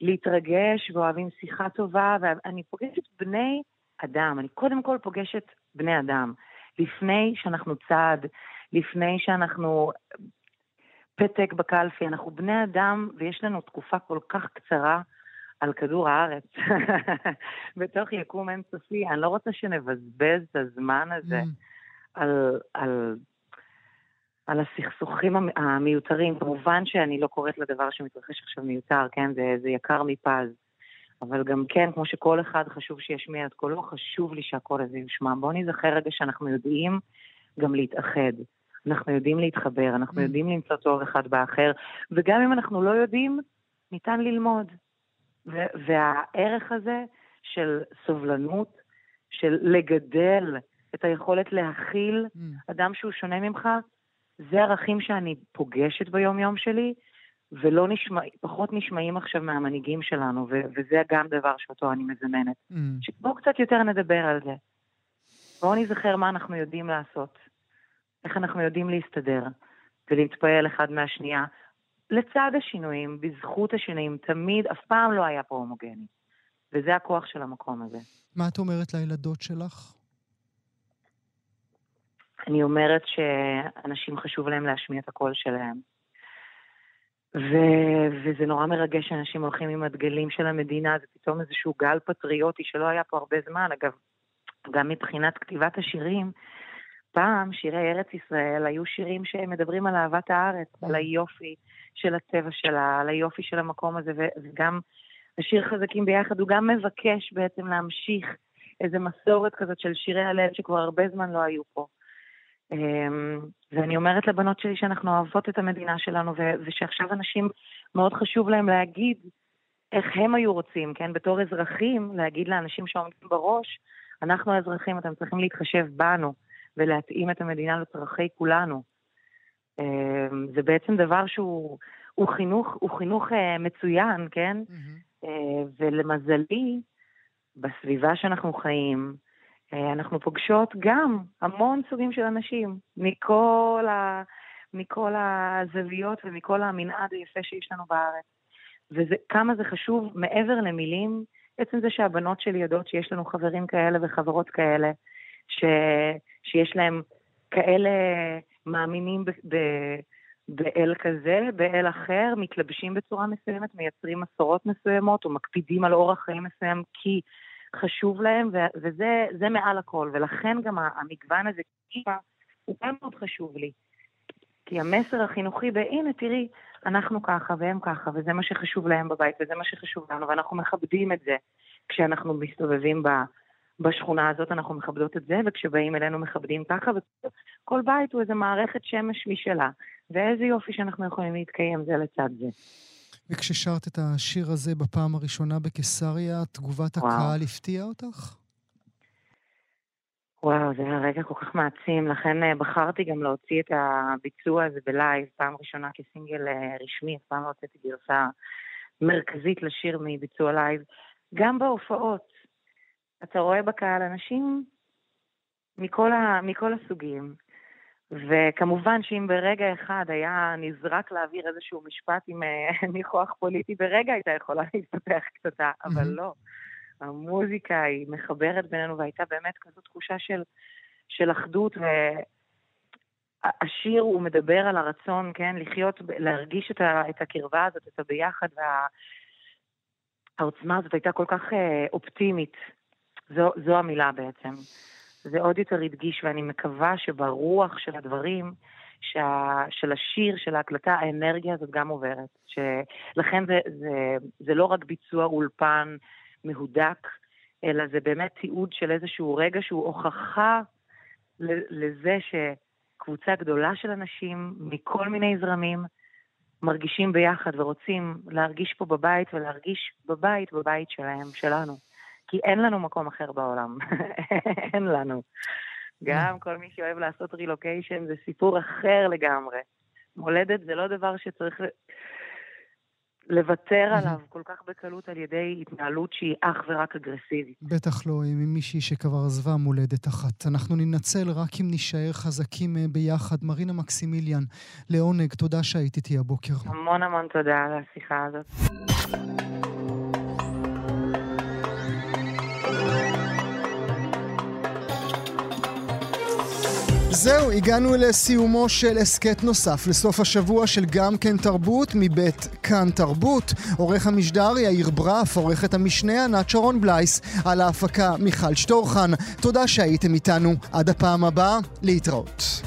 להתרגש ואוהבים שיחה טובה, ואני פוגשת בני אדם, אני קודם כל פוגשת בני אדם. לפני שאנחנו צעד, לפני שאנחנו פתק בקלפי, אנחנו בני אדם ויש לנו תקופה כל כך קצרה על כדור הארץ, בתוך יקום אינסופי. אני לא רוצה שנבזבז את הזמן הזה mm. על, על, על הסכסוכים המיותרים. כמובן שאני לא קוראת לדבר שמתרחש עכשיו מיותר, כן? זה, זה יקר מפז. אבל גם כן, כמו שכל אחד חשוב שישמיע את קולו, חשוב לי שהקול הזה יושמע. בואו נזכר רגע שאנחנו יודעים גם להתאחד. אנחנו יודעים להתחבר, אנחנו mm. יודעים למצוא טוב אחד באחר, וגם אם אנחנו לא יודעים, ניתן ללמוד. והערך הזה של סובלנות, של לגדל את היכולת להכיל mm. אדם שהוא שונה ממך, זה ערכים שאני פוגשת ביום-יום שלי, ולא נשמע, פחות נשמעים עכשיו מהמנהיגים שלנו, ו- וזה גם דבר שאותו אני מזמנת. Mm. שבואו קצת יותר נדבר על זה. בואו נזכר מה אנחנו יודעים לעשות, איך אנחנו יודעים להסתדר ולהתפעל אחד מהשנייה, לצד השינויים, בזכות השינויים, תמיד, אף פעם לא היה פה הומוגני. וזה הכוח של המקום הזה. מה את אומרת לילדות שלך? אני אומרת שאנשים חשוב להם להשמיע את הקול שלהם. ו- וזה נורא מרגש שאנשים הולכים עם הדגלים של המדינה, זה פתאום איזשהו גל פטריוטי שלא היה פה הרבה זמן. אגב, גם מבחינת כתיבת השירים, פעם שירי ארץ ישראל היו שירים שמדברים על אהבת הארץ, על היופי של הטבע שלה, על היופי של המקום הזה, וגם השיר חזקים ביחד, הוא גם מבקש בעצם להמשיך איזו מסורת כזאת של שירי הלב שכבר הרבה זמן לא היו פה. אמ, ואני אומרת לבנות שלי שאנחנו אוהבות את המדינה שלנו, ושעכשיו אנשים, מאוד חשוב להם להגיד איך הם היו רוצים, כן? בתור אזרחים, להגיד לאנשים שעומדים בראש, אנחנו האזרחים, אתם צריכים להתחשב בנו ולהתאים את המדינה לצרכי כולנו. אמ, זה בעצם דבר שהוא הוא חינוך, הוא חינוך אה, מצוין, כן? Mm-hmm. ולמזלי, בסביבה שאנחנו חיים, אנחנו פוגשות גם המון סוגים של אנשים, מכל, ה, מכל הזוויות ומכל המנעד היפה שיש לנו בארץ. וכמה זה חשוב, מעבר למילים, עצם זה שהבנות שלי יודעות שיש לנו חברים כאלה וחברות כאלה, ש, שיש להם כאלה מאמינים ב, ב, באל כזה, באל אחר, מתלבשים בצורה מסוימת, מייצרים מסורות מסוימות או מקפידים על אורח חיים מסוים כי חשוב להם, וזה מעל הכל, ולכן גם המגוון הזה הוא גם מאוד חשוב לי. כי המסר החינוכי בהנה, תראי, אנחנו ככה והם ככה, וזה מה שחשוב להם בבית, וזה מה שחשוב לנו, ואנחנו מכבדים את זה כשאנחנו מסתובבים ב, בשכונה הזאת, אנחנו מכבדות את זה, וכשבאים אלינו מכבדים ככה, וכל בית הוא איזה מערכת שמש משלה, ואיזה יופי שאנחנו יכולים להתקיים זה לצד זה. וכששרת את השיר הזה בפעם הראשונה בקיסריה, תגובת וואו. הקהל הפתיעה אותך? וואו, זה היה רגע כל כך מעצים, לכן אה, בחרתי גם להוציא את הביצוע הזה בלייב, פעם ראשונה כסינגל אה, רשמי, אף פעם לא הוצאתי גרסה מרכזית לשיר מביצוע לייב. גם בהופעות, אתה רואה בקהל אנשים מכל, ה, מכל הסוגים, וכמובן שאם ברגע אחד היה נזרק להעביר איזשהו משפט עם אה, ניחוח פוליטי, ברגע הייתה יכולה להתפתח קטטה, אבל לא. המוזיקה היא מחברת בינינו, והייתה באמת כזו תחושה של, של אחדות, והשיר הוא מדבר על הרצון, כן, לחיות, להרגיש את, ה, את הקרבה הזאת, את הביחד, והעוצמה הזאת הייתה כל כך אה, אופטימית. זו, זו המילה בעצם. זה עוד יותר הדגיש, ואני מקווה שברוח של הדברים, שה, של השיר, של ההקלטה, האנרגיה הזאת גם עוברת. לכן זה, זה, זה לא רק ביצוע אולפן מהודק, אלא זה באמת תיעוד של איזשהו רגע שהוא הוכחה לזה שקבוצה גדולה של אנשים מכל מיני זרמים מרגישים ביחד ורוצים להרגיש פה בבית ולהרגיש בבית, בבית שלהם, שלנו. כי אין לנו מקום אחר בעולם. אין לנו. גם כל מי שאוהב לעשות רילוקיישן זה סיפור אחר לגמרי. מולדת זה לא דבר שצריך לוותר עליו כל כך בקלות על ידי התנהלות שהיא אך ורק אגרסיבית. בטח לא עם מישהי שכבר עזבה מולדת אחת. אנחנו ננצל רק אם נישאר חזקים אה, ביחד. מרינה מקסימיליאן, לעונג, תודה שהיית איתי הבוקר. המון המון תודה על השיחה הזאת. זהו, הגענו לסיומו של הסכת נוסף לסוף השבוע של גם כן תרבות מבית כאן תרבות. עורך המשדר יאיר ברף, עורכת המשנה ענת שרון בלייס, על ההפקה מיכל שטורחן. תודה שהייתם איתנו. עד הפעם הבאה, להתראות.